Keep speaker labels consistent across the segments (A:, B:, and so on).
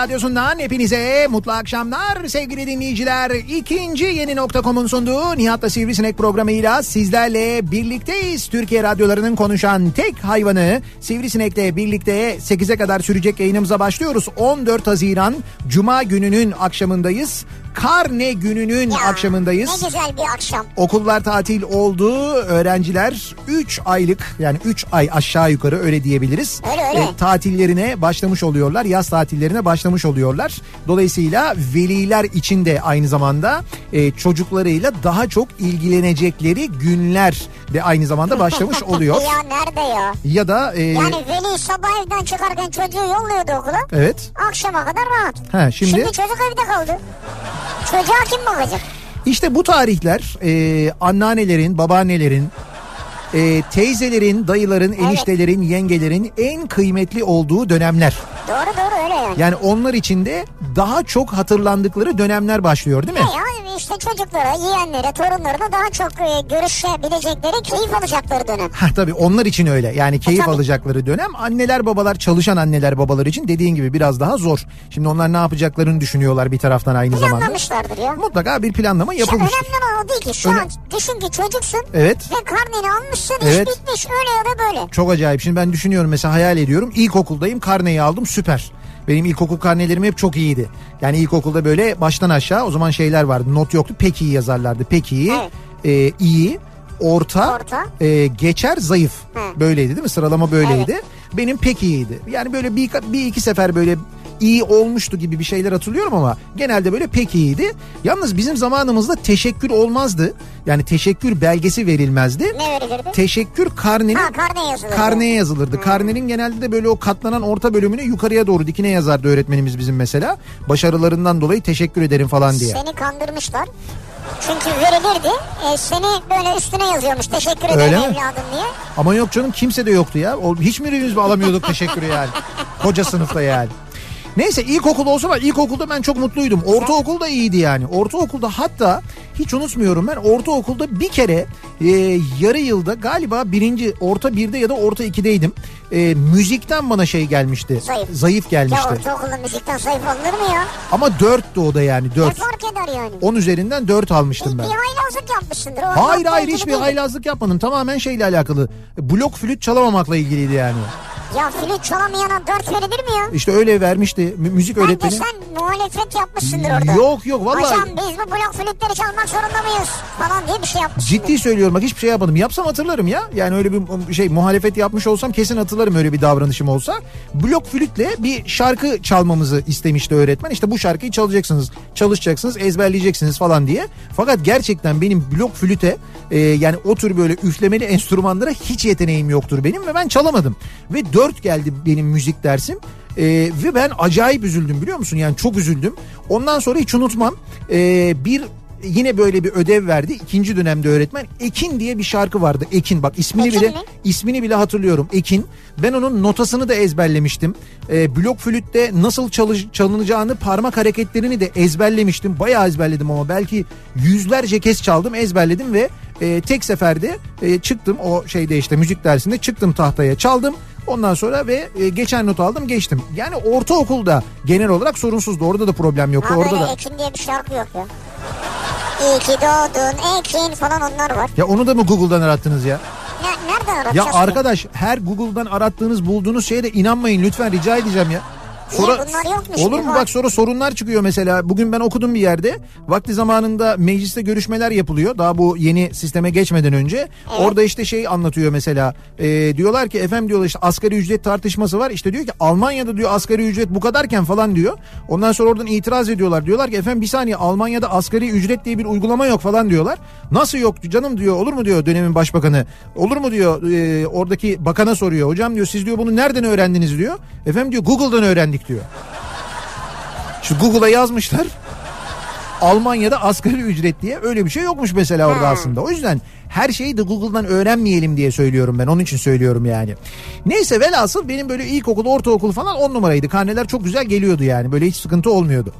A: radyosundan hepinize mutlu akşamlar sevgili dinleyiciler. İkinci yeni nokta.com'un sunduğu Nihat'la Sivrisinek programıyla sizlerle birlikteyiz. Türkiye radyolarının konuşan tek hayvanı Sivrisinek'le birlikte 8'e kadar sürecek yayınımıza başlıyoruz. 14 Haziran Cuma gününün akşamındayız. Karne gününün
B: Ya,
A: akşamındayız.
B: Ne güzel bir akşam.
A: Okullar tatil oldu. Öğrenciler 3 aylık yani 3 ay aşağı yukarı öyle diyebiliriz.
B: Öyle, öyle.
A: E, tatillerine başlamış oluyorlar. Yaz tatillerine başlamış oluyorlar. Dolayısıyla veliler için de aynı zamanda e, çocuklarıyla daha çok ilgilenecekleri günler de aynı zamanda başlamış oluyor.
B: Ya nerede ya?
A: ya da e,
B: Yani veli sabah evden çıkarken çocuğu yolluyordu okula.
A: evet.
B: Akşama kadar rahat.
A: Ha, şimdi-
B: Şimdi çocuk evde kaldı. Çocuğa kim bakacak?
A: İşte bu tarihler e, anneannelerin, babaannelerin, e, teyzelerin, dayıların, eniştelerin, yengelerin en kıymetli olduğu dönemler.
B: Doğru doğru öyle yani.
A: Yani onlar için de daha çok hatırlandıkları dönemler başlıyor değil mi?
B: Ya işte çocuklara, yeğenlere, torunlarına daha çok e, görüşebilecekleri, keyif alacakları dönem.
A: Ha tabii onlar için öyle. Yani keyif
B: tabii.
A: alacakları dönem. Anneler babalar çalışan anneler babalar için dediğin gibi biraz daha zor. Şimdi onlar ne yapacaklarını düşünüyorlar bir taraftan aynı zamanda.
B: Planlamışlardır ya.
A: Mutlaka bir planlama
B: Ya
A: yapılmıştır.
B: önemli olan o değil ki. Şu
A: Öne-
B: an düşün ki çocuksun
A: Evet.
B: ve karneni almışsın,
A: Evet.
B: iş bitmiş. Öyle ya da böyle.
A: Çok acayip. Şimdi ben düşünüyorum mesela hayal ediyorum. İlkokuldayım karneyi aldım süper. Benim ilkokul karnelerim hep çok iyiydi. Yani ilkokulda böyle baştan aşağı o zaman şeyler vardı. Not yoktu. Pek iyi yazarlardı. Pek iyi,
B: Evet.
A: e, iyi, orta,
B: Orta.
A: e, geçer, zayıf.
B: Hı.
A: Böyleydi değil mi? Sıralama böyleydi. Benim pek iyiydi. Yani böyle bir, bir iki sefer böyle iyi olmuştu gibi bir şeyler hatırlıyorum ama genelde böyle pek iyiydi. Yalnız bizim zamanımızda teşekkür olmazdı. Yani teşekkür belgesi verilmezdi.
B: Ne verilirdi?
A: Teşekkür karnenin
B: Ha karne yazılırdı.
A: Karneye yazılırdı. Karnenin genelde de böyle o katlanan orta bölümüne yukarıya doğru dikine yazardı öğretmenimiz bizim mesela. Başarılarından dolayı teşekkür ederim falan diye.
B: Seni kandırmışlar. Çünkü verilirdi. E, seni böyle üstüne yazıyormuş. Teşekkür ederim
A: Öyle mi?
B: evladım diye.
A: Ama yok canım kimse de yoktu ya. Hiç mi alamıyorduk teşekkürü yani. Koca sınıfta yani. Neyse ilkokul olsa var. İlkokulda ben çok mutluydum. Ortaokul da iyiydi yani. Ortaokulda hatta hiç unutmuyorum ben ortaokulda bir kere e, yarı yılda galiba birinci orta birde ya da orta ikideydim. E, müzikten bana şey gelmişti.
B: Zayıf.
A: gelmişti.
B: Ya ortaokulda müzikten zayıf alınır mı ya?
A: Ama dörttü o da yani
B: Ne
A: dört.
B: fark eder yani?
A: 10 üzerinden 4 almıştım
B: Bir,
A: ben.
B: bir haylazlık yapmışsındır. O
A: Hayır hayır hiçbir
B: değil.
A: haylazlık yapmadım. Tamamen şeyle alakalı. Blok flüt çalamamakla ilgiliydi yani.
B: Ya flüt çalamayana dört verilir mi ya?
A: İşte öyle vermişti mü- müzik
B: Bence
A: öğretmeni.
B: sen muhalefet yapmışsındır orada.
A: Yok yok vallahi.
B: Hocam biz bu blok flütleri çalmak zorunda mıyız? Falan diye bir şey yapmışsındır.
A: Ciddi söylüyorum bak hiçbir şey yapmadım. Yapsam hatırlarım ya. Yani öyle bir şey muhalefet yapmış olsam kesin hatırlarım öyle bir davranışım olsa. Blok flütle bir şarkı çalmamızı istemişti öğretmen. İşte bu şarkıyı çalacaksınız, çalışacaksınız, ezberleyeceksiniz falan diye. Fakat gerçekten benim blok flüte e, yani o tür böyle üflemeli enstrümanlara hiç yeteneğim yoktur benim ve ben çalamadım. Ve 4 geldi benim müzik dersim. E, ve ben acayip üzüldüm biliyor musun? Yani çok üzüldüm. Ondan sonra hiç unutmam. E, bir yine böyle bir ödev verdi. İkinci dönemde öğretmen. Ekin diye bir şarkı vardı. Ekin bak ismini
B: Ekin
A: bile
B: mi?
A: ismini bile hatırlıyorum. Ekin. Ben onun notasını da ezberlemiştim. Ee, blok flütte nasıl çalış, çalınacağını parmak hareketlerini de ezberlemiştim. Bayağı ezberledim ama belki yüzlerce kez çaldım ezberledim ve e, tek seferde e, çıktım o şeyde işte müzik dersinde çıktım tahtaya çaldım. Ondan sonra ve e, geçen not aldım geçtim. Yani ortaokulda genel olarak sorunsuzdu. Orada da problem yoktu.
B: Ha
A: Orada da.
B: Ekin diye bir şarkı yok ya. İyi ki doğdun Ekin falan onlar var.
A: Ya onu da mı Google'dan arattınız ya?
B: Ne, nereden
A: Ya
B: aratacağız ki?
A: arkadaş her Google'dan arattığınız bulduğunuz şeye de inanmayın lütfen rica edeceğim ya.
B: Bunlar yokmuş
A: olur mu
B: var.
A: bak sonra sorunlar çıkıyor mesela. Bugün ben okudum bir yerde. Vakti zamanında mecliste görüşmeler yapılıyor. Daha bu yeni sisteme geçmeden önce. Orada işte şey anlatıyor mesela. Ee, diyorlar ki efendim diyorlar işte asgari ücret tartışması var. İşte diyor ki Almanya'da diyor asgari ücret bu kadarken falan diyor. Ondan sonra oradan itiraz ediyorlar. Diyorlar ki efendim bir saniye Almanya'da asgari ücret diye bir uygulama yok falan diyorlar. Nasıl yok canım diyor olur mu diyor dönemin başbakanı. Olur mu diyor e, oradaki bakana soruyor. Hocam diyor siz diyor bunu nereden öğrendiniz diyor. Efendim diyor Google'dan öğrendik diyor. Şu Google'a yazmışlar. Almanya'da asgari ücret diye öyle bir şey yokmuş mesela orada
B: Ha.
A: aslında. O yüzden her şeyi de Google'dan öğrenmeyelim diye söylüyorum ben. Onun için söylüyorum yani. Neyse velhasıl benim böyle ilkokul, ortaokul falan on numaraydı. Karneler çok güzel geliyordu yani. Böyle hiç sıkıntı olmuyordu.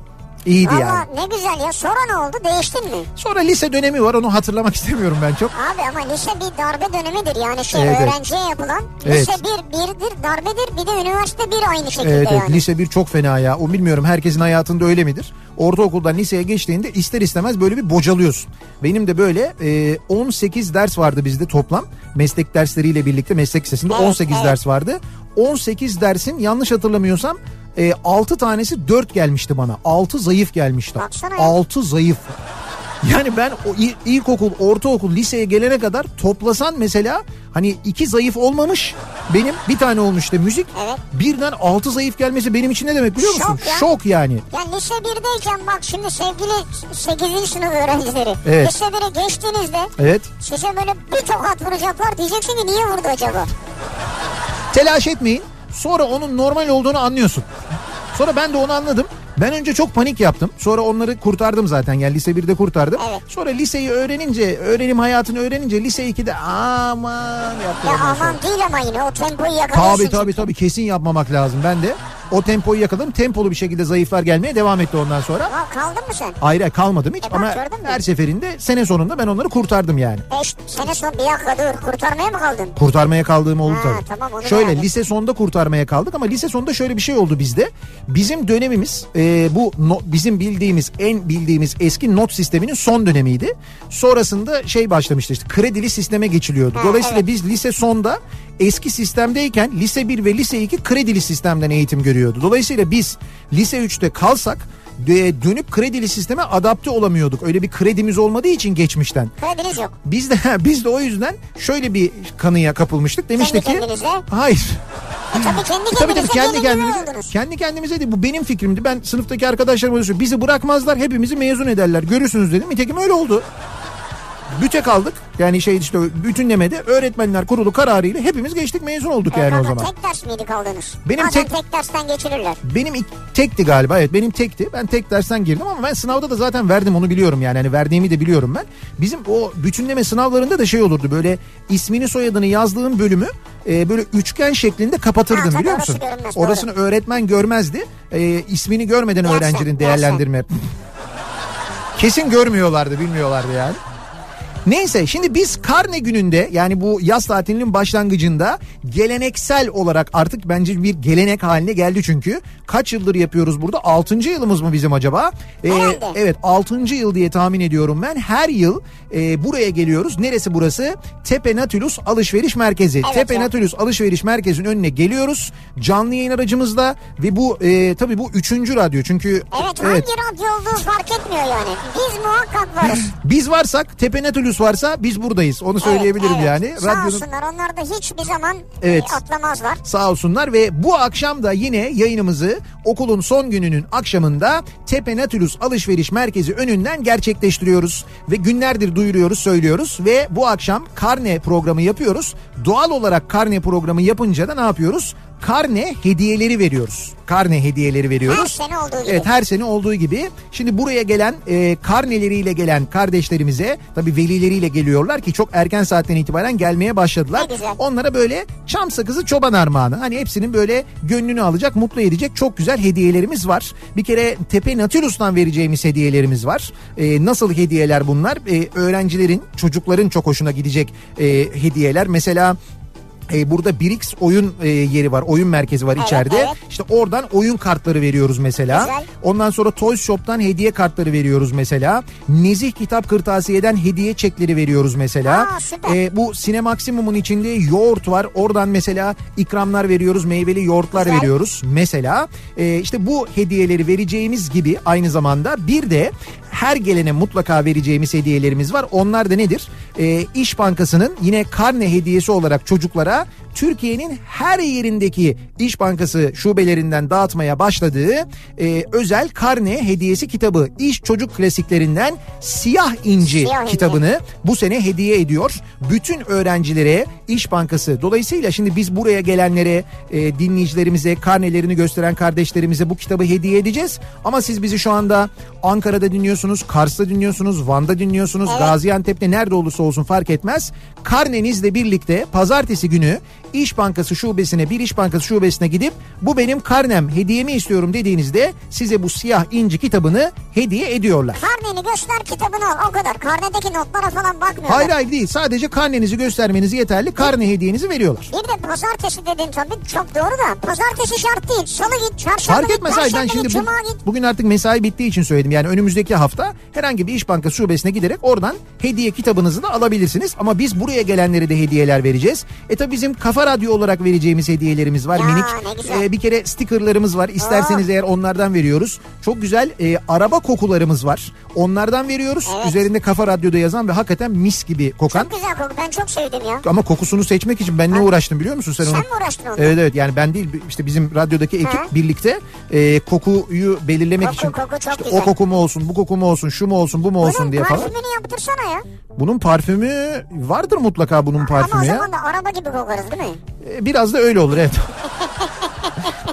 A: İyiydi
B: Valla
A: yani.
B: ne güzel ya. Sonra ne oldu? Değiştin mi?
A: Sonra lise dönemi var onu hatırlamak istemiyorum ben çok.
B: Abi ama lise bir darbe dönemidir yani şey
A: Evet, evet.
B: öğrenciye yapılan.
A: Evet.
B: Lise bir birdir darbedir bir de üniversite bir aynı şekilde
A: Evet, evet
B: yani.
A: lise 1 çok fena ya. O bilmiyorum herkesin hayatında öyle midir? Ortaokuldan liseye geçtiğinde ister istemez böyle bir bocalıyorsun. Benim de böyle e, 18 ders vardı bizde toplam. Meslek dersleriyle birlikte meslek lisesinde
B: Evet,
A: 18
B: evet.
A: ders vardı. 18 dersin yanlış hatırlamıyorsam e, 6 tanesi 4 gelmişti bana. 6 zayıf gelmişti.
B: Baksana ya.
A: 6 zayıf. Yani ben o il- ilkokul, ortaokul, liseye gelene kadar toplasan mesela hani iki zayıf olmamış benim bir tane olmuş işte müzik.
B: Evet.
A: Birden altı zayıf gelmesi benim için ne demek biliyor musun?
B: Şok ya.
A: Şok yani.
B: Yani lise 1'deyken bak şimdi sevgili 8. sınıf öğrencileri.
A: Evet.
B: Lise 1'e geçtiğinizde
A: Evet.
B: size böyle bir tokat vuracaklar diyeceksin ki niye vurdu acaba?
A: Telaş etmeyin. Sonra onun normal olduğunu anlıyorsun. Sonra ben de onu anladım. Ben önce çok panik yaptım. Sonra onları kurtardım zaten. Yani lise 1'de kurtardım.
B: Evet.
A: Sonra liseyi öğrenince, öğrenim hayatını öğrenince lise 2'de aman yaptım.
B: Ya
A: sonra.
B: aman değil ama yine o tempoyu yakalıyorsun.
A: Tabii tabii tabii kesin yapmamak lazım. Ben de o tempoyu yakaladım. Tempolu bir şekilde zayıflar gelmeye devam etti ondan sonra.
B: Ha, kaldın mı sen?
A: Ayrı kalmadım hiç
B: E bak,
A: ama her seferinde sene sonunda ben onları kurtardım yani.
B: İşte sene son bir dakika dur kurtarmaya mı kaldın?
A: Kurtarmaya kaldığım oldu
B: Ha,
A: tabii.
B: tamam,
A: şöyle
B: beğendim.
A: lise sonunda kurtarmaya kaldık ama lise sonunda şöyle bir şey oldu bizde. Bizim dönemimiz e, bu no- bizim bildiğimiz en bildiğimiz eski not sisteminin son dönemiydi. Sonrasında şey başlamıştı işte kredili sisteme geçiliyordu.
B: Ha,
A: Dolayısıyla
B: evet.
A: biz lise sonda eski sistemdeyken lise 1 ve lise 2 kredili sistemden eğitim görüyordu. Dolayısıyla biz lise 3'te kalsak dönüp kredili sisteme adapte olamıyorduk. Öyle bir kredimiz olmadığı için geçmişten.
B: Krediniz yok.
A: Biz de biz de o yüzden şöyle bir kanıya kapılmıştık. Demiştik
B: Kendi
A: ki
B: kendinize.
A: hayır.
B: E tabii kendi
A: E, tabii
B: kendinize
A: tabii kendi kendimize kendi kendimize de bu benim fikrimdi. Ben sınıftaki arkadaşlarıma da söylüyorum. Bizi bırakmazlar, hepimizi mezun ederler. Görürsünüz dedim. Nitekim öyle oldu. Büte kaldık. Yani şey işte bütünlemede öğretmenler kurulu kararıyla hepimiz geçtik mezun olduk
B: E,
A: yani o zaman.
B: Tek ders miydi kaldınız?
A: Benim
B: Bazen
A: tek-
B: tek dersten geçirirler.
A: Benim tekti galiba evet benim tekti. Ben tek dersten girdim ama ben sınavda da zaten verdim onu biliyorum yani. Hani verdiğimi de biliyorum ben. Bizim o bütünleme sınavlarında da şey olurdu böyle ismini soyadını yazdığın bölümü e, böyle üçgen şeklinde kapatırdın
B: Ha,
A: biliyor
B: orası
A: musun?
B: doğru.
A: Orasını öğretmen görmezdi. E, ismini görmeden
B: Dersen,
A: öğrencinin değerlendirme. Kesin görmüyorlardı bilmiyorlardı yani. Neyse şimdi biz karne gününde yani bu yaz tatilinin başlangıcında geleneksel olarak artık bence bir gelenek haline geldi çünkü. Kaç yıldır yapıyoruz burada? 6. yılımız mı bizim acaba? Ee,
B: Herhalde.
A: evet 6. yıl diye tahmin ediyorum ben. Her yıl e, buraya geliyoruz. Neresi burası? Tepe Natulus Alışveriş Merkezi.
B: Evet
A: Tepe
B: ya.
A: Natulus Alışveriş Merkezi'nin önüne geliyoruz. Canlı yayın aracımızla ve bu e, tabii bu 3. radyo çünkü
B: Evet, hangi radyo olduğu fark etmiyor yani. Biz muhakkak varız.
A: Biz varsak Tepe Natulus varsa biz buradayız. Onu söyleyebilirim
B: Evet,
A: yani.
B: evet. Sağ olsunlar onlar da hiçbir zaman
A: Evet.
B: e, atlamazlar.
A: sağ olsunlar ve bu akşam da yine yayınımızı okulun son gününün akşamında Tepe Natulus Alışveriş Merkezi önünden gerçekleştiriyoruz ve günlerdir duyuruyoruz, söylüyoruz ve bu akşam karne programı yapıyoruz. Doğal olarak karne programı yapınca da ne yapıyoruz? Karne hediyeleri veriyoruz. Karne hediyeleri veriyoruz.
B: Her sene olduğu gibi.
A: Evet her sene olduğu gibi. Şimdi buraya gelen e, karneleriyle gelen kardeşlerimize tabii velileriyle geliyorlar ki çok erken saatten itibaren gelmeye başladılar.
B: Ne güzel.
A: Onlara böyle çam sakızı çoban armağanı. Hani hepsinin böyle gönlünü alacak, mutlu edecek çok güzel hediyelerimiz var. Bir kere Tepe Natulus'tan vereceğimiz hediyelerimiz var. E, nasıl hediyeler bunlar? E, öğrencilerin, çocukların çok hoşuna gidecek e, hediyeler. Mesela e, burada Brix oyun e, yeri var. Oyun merkezi var
B: Evet,
A: içeride.
B: evet.
A: İşte oradan oyun kartları veriyoruz mesela.
B: Güzel.
A: Ondan sonra Toys Shop'tan hediye kartları veriyoruz mesela. Nezih Kitap Kırtasiye'den hediye çekleri veriyoruz mesela.
B: Aa, süper.
A: E, bu Sinemaksimum'un içinde yoğurt var. Oradan mesela ikramlar veriyoruz. Meyveli yoğurtlar
B: Güzel.
A: veriyoruz mesela. E, işte bu hediyeleri vereceğimiz gibi aynı zamanda bir de her gelene mutlaka vereceğimiz hediyelerimiz var. Onlar da nedir? E, İş Bankası'nın yine karne hediyesi olarak çocuklara Türkiye'nin her yerindeki İş Bankası şubelerinden dağıtmaya başladığı e, özel karne hediyesi kitabı İş Çocuk Klasiklerinden Siyah İnci
B: Siyah İnci.
A: kitabını bu sene hediye ediyor. Bütün öğrencilere İş Bankası dolayısıyla şimdi biz buraya gelenlere e, dinleyicilerimize karnelerini gösteren kardeşlerimize bu kitabı hediye edeceğiz. Ama siz bizi şu anda Ankara'da dinliyorsunuz, Kars'ta dinliyorsunuz, Van'da dinliyorsunuz,
B: Evet.
A: Gaziantep'te nerede olursa olsun fark etmez. Karnenizle birlikte pazartesi günü günü İş Bankası şubesine bir İş Bankası şubesine gidip bu benim karnem hediyemi istiyorum dediğinizde size bu siyah inci kitabını hediye ediyorlar.
B: Karneni göster kitabını al o kadar. Karnedeki notlara falan bakmıyorlar.
A: Hayır hayır değil sadece karnenizi göstermeniz yeterli karne hediyenizi veriyorlar.
B: Bir de pazartesi dedin tabii çok doğru da pazartesi şart değil. Salı git, çarşamba
A: Fark
B: git,
A: etmez hayır ben şimdi
B: git,
A: bu-
B: git.
A: bugün artık mesai bittiği için söyledim. Yani önümüzdeki hafta herhangi bir İş Bankası şubesine giderek oradan hediye kitabınızı da alabilirsiniz. Ama biz buraya gelenlere de hediyeler vereceğiz. E tabi bizim Kafa Radyo olarak vereceğimiz hediyelerimiz var
B: Ya,
A: minik. E, bir kere stickerlarımız var. İsterseniz eğer onlardan veriyoruz. Çok güzel e, araba kokularımız var. Onlardan veriyoruz.
B: Evet.
A: Üzerinde Kafa Radyo'da yazan ve hakikaten mis gibi kokan.
B: Çok güzel koku ben çok sevdim ya.
A: Ama kokusunu seçmek için ben ne uğraştım biliyor musun sen,
B: Sen
A: onu?
B: mi uğraştın onunla?
A: Evet evet yani ben değil işte bizim radyodaki ekip
B: Ha.
A: birlikte e, kokuyu belirlemek
B: Koku,
A: için
B: koku çok
A: işte
B: güzel.
A: o koku mu olsun bu koku mu olsun şu mu olsun bu mu olsun
B: Bunun
A: diye falan.
B: parfümünü yaptırsana ya.
A: Bunun parfümü vardır mutlaka bunun
B: Ama o
A: parfümü ya.
B: zaman da araba gibi kokarız değil mi?
A: E, Biraz da öyle olur evet.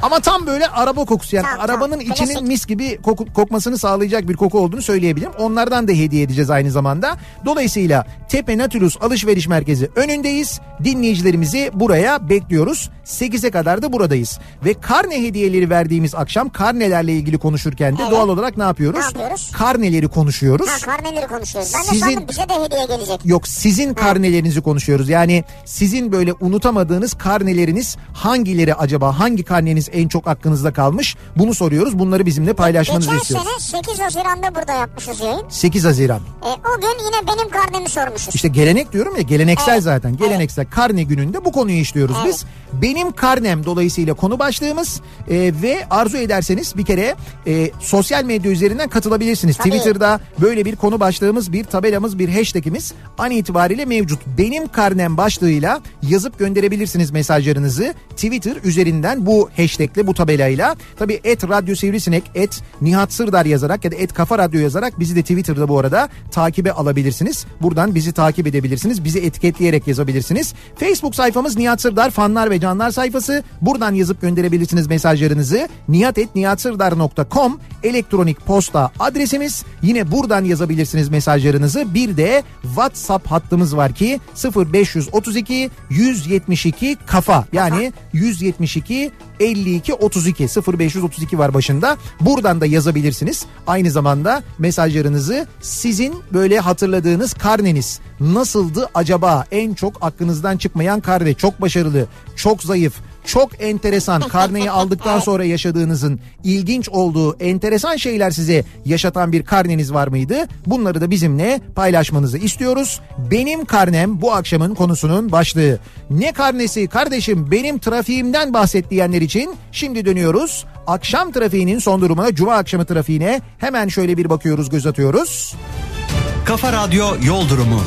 A: Ama tam böyle araba kokusu yani
B: Tamam,
A: arabanın
B: tamam.
A: içinin
B: Klasik.
A: mis gibi koku- kokmasını sağlayacak bir koku olduğunu söyleyebilirim. Onlardan da hediye edeceğiz aynı zamanda. Dolayısıyla Tepe Natulus Alışveriş Merkezi önündeyiz. Dinleyicilerimizi buraya bekliyoruz. 8'e kadar da buradayız. Ve karne hediyeleri verdiğimiz akşam karnelerle ilgili konuşurken de
B: Evet.
A: doğal olarak ne yapıyoruz?
B: Ne yapıyoruz?
A: Karneleri konuşuyoruz.
B: Ha karneleri konuşuyoruz. Ben de
A: Sizin-
B: sandım bize de hediye gelecek.
A: Yok sizin karnelerinizi konuşuyoruz. Yani sizin böyle unutamadığınız karneleriniz hangileri acaba? Hangi karneniz en çok aklınızda kalmış? Bunu soruyoruz. Bunları bizimle paylaşmanızı
B: Geçen
A: istiyoruz.
B: sene 8 Haziran'da burada yapmışız yayın.
A: 8 Haziran.
B: E, o gün yine benim karnemi sormuşuz.
A: İşte gelenek diyorum ya geleneksel
B: Evet,
A: zaten. Geleneksel karne gününde bu konuyu işliyoruz
B: Evet.
A: biz. Benim karnem dolayısıyla konu başlığımız e, ve arzu ederseniz bir kere e, sosyal medya üzerinden katılabilirsiniz.
B: Tabii.
A: Twitter'da böyle bir konu başlığımız, bir tabelamız, bir hashtagimiz an itibariyle mevcut. Benim karnem başlığıyla yazıp gönderebilirsiniz mesajlarınızı. Twitter üzerinden bu hashtagle, bu tabelayla. Tabii et radyo sivrisinek, et Nihat Sırdar yazarak ya da et kafa radyo yazarak bizi de Twitter'da bu arada takibe alabilirsiniz. Buradan bizi takip edebilirsiniz. Bizi etiketleyerek yazabilirsiniz. Facebook sayfamız Nihat Sırdar fanlar ve canlar sayfası. Buradan yazıp gönderebilirsiniz mesajlarınızı. nihatetnihatsırdar.com elektronik posta adresimiz. Yine buradan yazabilirsiniz mesajlarınızı. Bir de WhatsApp hattımız var ki 0532 172 kafa. Yani 172 52 32 0532 var başında. Buradan da yazabilirsiniz. Aynı zamanda mesajlarınızı sizin böyle hatırladığınız karneniz nasıldı acaba? En çok aklınızdan çıkmayan karne çok başarılı, çok zayıf, çok enteresan karneyi aldıktan sonra yaşadığınızın ilginç olduğu enteresan şeyler size yaşatan bir karneniz var mıydı? Bunları da bizimle paylaşmanızı istiyoruz. Benim karnem bu akşamın konusunun başlığı. Ne karnesi kardeşim benim trafiğimden bahset diyenler için şimdi dönüyoruz. Akşam trafiğinin son durumuna cuma akşamı trafiğine hemen şöyle bir bakıyoruz göz atıyoruz.
C: Kafa Radyo Yol Durumu.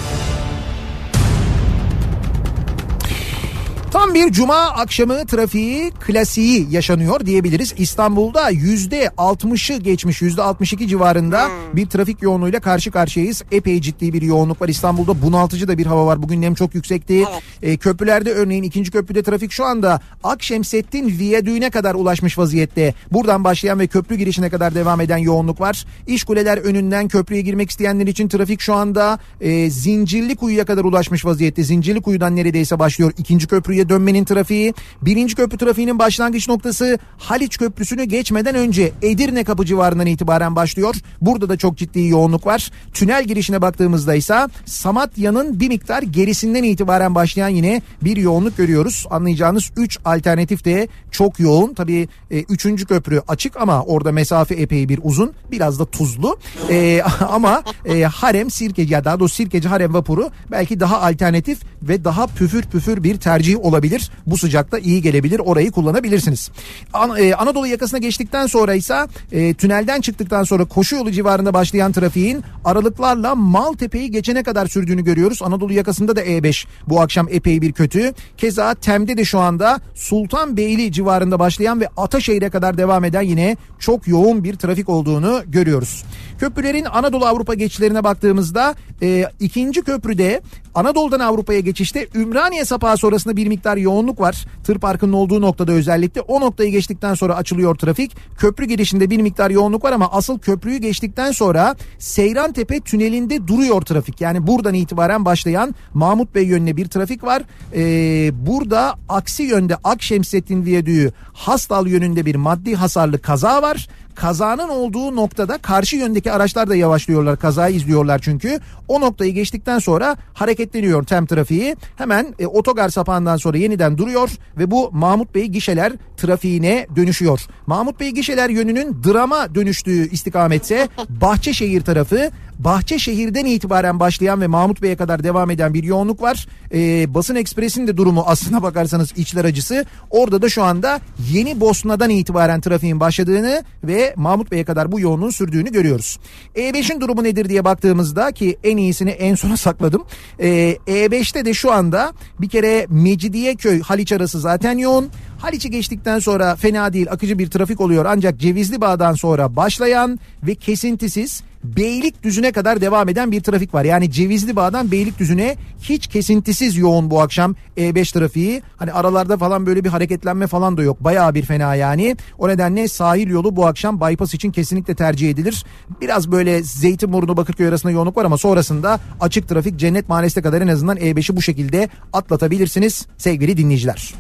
A: Tam bir cuma akşamı trafiği klasiği yaşanıyor diyebiliriz. İstanbul'da yüzde 60'ı geçmiş yüzde 62 civarında bir trafik yoğunluğuyla karşı karşıyayız. Epey ciddi bir yoğunluk var. İstanbul'da bunaltıcı da bir hava var. Bugün nem çok yüksekti. E, köprülerde örneğin ikinci köprüde trafik şu anda Akşemsettin Viyadüğü'ne kadar ulaşmış vaziyette. Buradan başlayan ve köprü girişine kadar devam eden yoğunluk var. İş kuleler önünden köprüye girmek isteyenler için trafik şu anda e, Zincirli Kuyu'ya kadar ulaşmış vaziyette. Zincirli Kuyu'dan neredeyse başlıyor ikinci köprüye dönmenin trafiği. Birinci köprü trafiğinin başlangıç noktası Haliç Köprüsü'nü geçmeden önce Edirne kapı civarından itibaren başlıyor. Burada da çok ciddi yoğunluk var. Tünel girişine baktığımızda ise Samatya'nın bir miktar gerisinden itibaren başlayan yine bir yoğunluk görüyoruz. Anlayacağınız 3 alternatif de çok yoğun. Tabii 3. köprü açık ama orada mesafe epey bir uzun. Biraz da tuzlu. E, ama e, Harem Sirkeci ya daha doğrusu Sirkeci Harem vapuru belki daha alternatif ve daha püfür püfür bir tercih olabilir. Bu sıcakta iyi gelebilir. Orayı kullanabilirsiniz. An- e, Anadolu yakasına geçtikten sonra ise e, tünelden çıktıktan sonra koşu yolu civarında başlayan trafiğin aralıklarla Maltepe'yi geçene kadar sürdüğünü görüyoruz. Anadolu yakasında da E5 bu akşam epey bir kötü. Keza Tem'de de şu anda Sultanbeyli civarında başlayan ve Ataşehir'e kadar devam eden yine çok yoğun bir trafik olduğunu görüyoruz. Köprülerin Anadolu Avrupa geçişlerine baktığımızda e, ikinci köprüde Anadolu'dan Avrupa'ya geçişte Ümraniye sapağı sonrasında bir miktar yoğunluk var. Tır parkının olduğu noktada özellikle o noktayı geçtikten sonra açılıyor trafik. Köprü girişinde bir miktar yoğunluk var ama asıl köprüyü geçtikten sonra Seyran Tepe tünelinde duruyor trafik. Yani buradan itibaren başlayan Mahmut Bey yönüne bir trafik var. Ee, burada aksi yönde Akşemsettin Viyadüğü Hastal yönünde bir maddi hasarlı kaza var kazanın olduğu noktada karşı yöndeki araçlar da yavaşlıyorlar. Kazayı izliyorlar çünkü. O noktayı geçtikten sonra hareketleniyor tem trafiği. Hemen e, otogar sapağından sonra yeniden duruyor ve bu Mahmut Bey gişeler trafiğine dönüşüyor. Mahmut Bey gişeler yönünün drama dönüştüğü istikametse Bahçeşehir tarafı Bahçeşehir'den itibaren başlayan ve Mahmut Bey'e kadar devam eden bir yoğunluk var. Ee, basın Ekspres'in de durumu aslına bakarsanız içler acısı. Orada da şu anda Yeni Bosna'dan itibaren trafiğin başladığını ve Mahmut Bey'e kadar bu yoğunluğun sürdüğünü görüyoruz. E5'in durumu nedir diye baktığımızda ki en iyisini en sona sakladım. Ee, E5'te de şu anda bir kere Mecidiyeköy Haliç arası zaten yoğun. Haliç'i geçtikten sonra fena değil akıcı bir trafik oluyor ancak Cevizli Bağ'dan sonra başlayan ve kesintisiz Beylikdüzü'ne kadar devam eden bir trafik var. Yani Cevizli Bağ'dan Beylikdüzü'ne hiç kesintisiz yoğun bu akşam E5 trafiği. Hani aralarda falan böyle bir hareketlenme falan da yok. Bayağı bir fena yani. O nedenle sahil yolu bu akşam bypass için kesinlikle tercih edilir. Biraz böyle Zeytinburnu Bakırköy arasında yoğunluk var ama sonrasında açık trafik Cennet Mahallesi'ne kadar en azından E5'i bu şekilde atlatabilirsiniz sevgili dinleyiciler.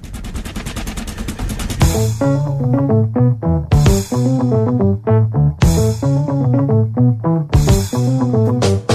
A: Thank you.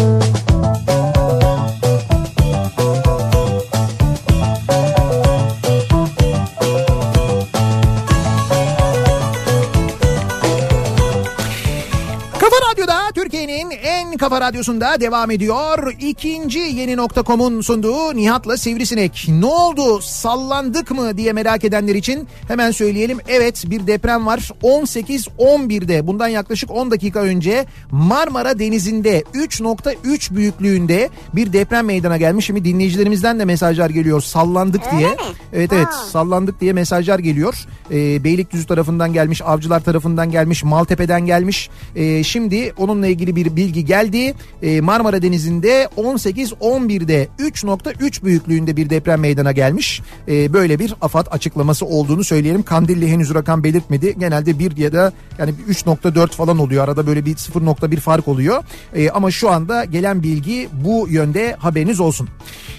A: Kafa radyosunda devam ediyor. İkinci yeni nokta.com'un sunduğu Nihat'la Sivrisinek. Ne oldu sallandık mı diye merak edenler için hemen söyleyelim. Evet bir deprem var 18-11'de bundan yaklaşık 10 dakika önce Marmara Denizi'nde 3.3 büyüklüğünde bir deprem meydana gelmiş. Şimdi dinleyicilerimizden de mesajlar geliyor sallandık
B: Öyle
A: diye.
B: mi?
A: Evet evet
B: Ha.
A: sallandık diye mesajlar geliyor. Ee, Beylikdüzü tarafından gelmiş, Avcılar tarafından gelmiş, Maltepe'den gelmiş. Ee, şimdi onunla ilgili bir bilgi geldi. Ee, Marmara Denizi'nde 18-11'de 3.3 büyüklüğünde bir deprem meydana gelmiş. Ee, böyle bir AFAD açıklaması olduğunu söyleyelim. Kandilli henüz rakam belirtmedi. Genelde 1 ya da yani 3.4 falan oluyor. Arada böyle bir 0.1 fark oluyor. Ee, ama şu anda gelen bilgi bu yönde haberiniz olsun.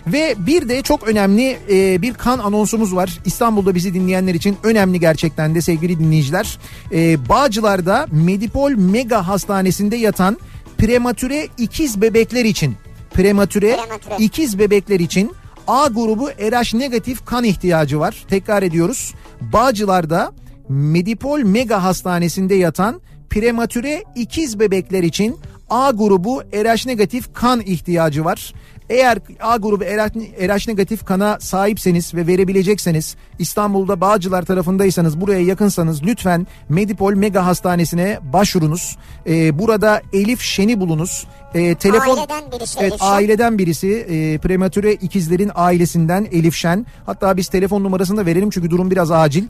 A: Ve bir de çok önemli e, bir kan anonsumuz var. İstanbul'da bizi dinleyenler için önemli gerçekten de sevgili dinleyiciler. E, Bağcılar'da Medipol Mega Hastanesi'nde yatan prematüre ikiz bebekler için prematüre,
B: Prematüre.
A: ikiz bebekler için A grubu RH negatif kan ihtiyacı var. Tekrar ediyoruz. Bağcılar'da Medipol Mega Hastanesi'nde yatan prematüre ikiz bebekler için A grubu RH negatif kan ihtiyacı var. Eğer A grubu RH, negatif kana sahipseniz ve verebilecekseniz İstanbul'da Bağcılar tarafındaysanız buraya yakınsanız lütfen Medipol Mega Hastanesi'ne başvurunuz. Ee, burada Elif Şen'i bulunuz. Ee, telefon
B: Aileden birisi
A: Evet
B: Elif Şen.
A: aileden birisi e, prematüre ikizlerin ailesinden Elif Şen. Hatta biz telefon numarasını da verelim çünkü durum biraz acil.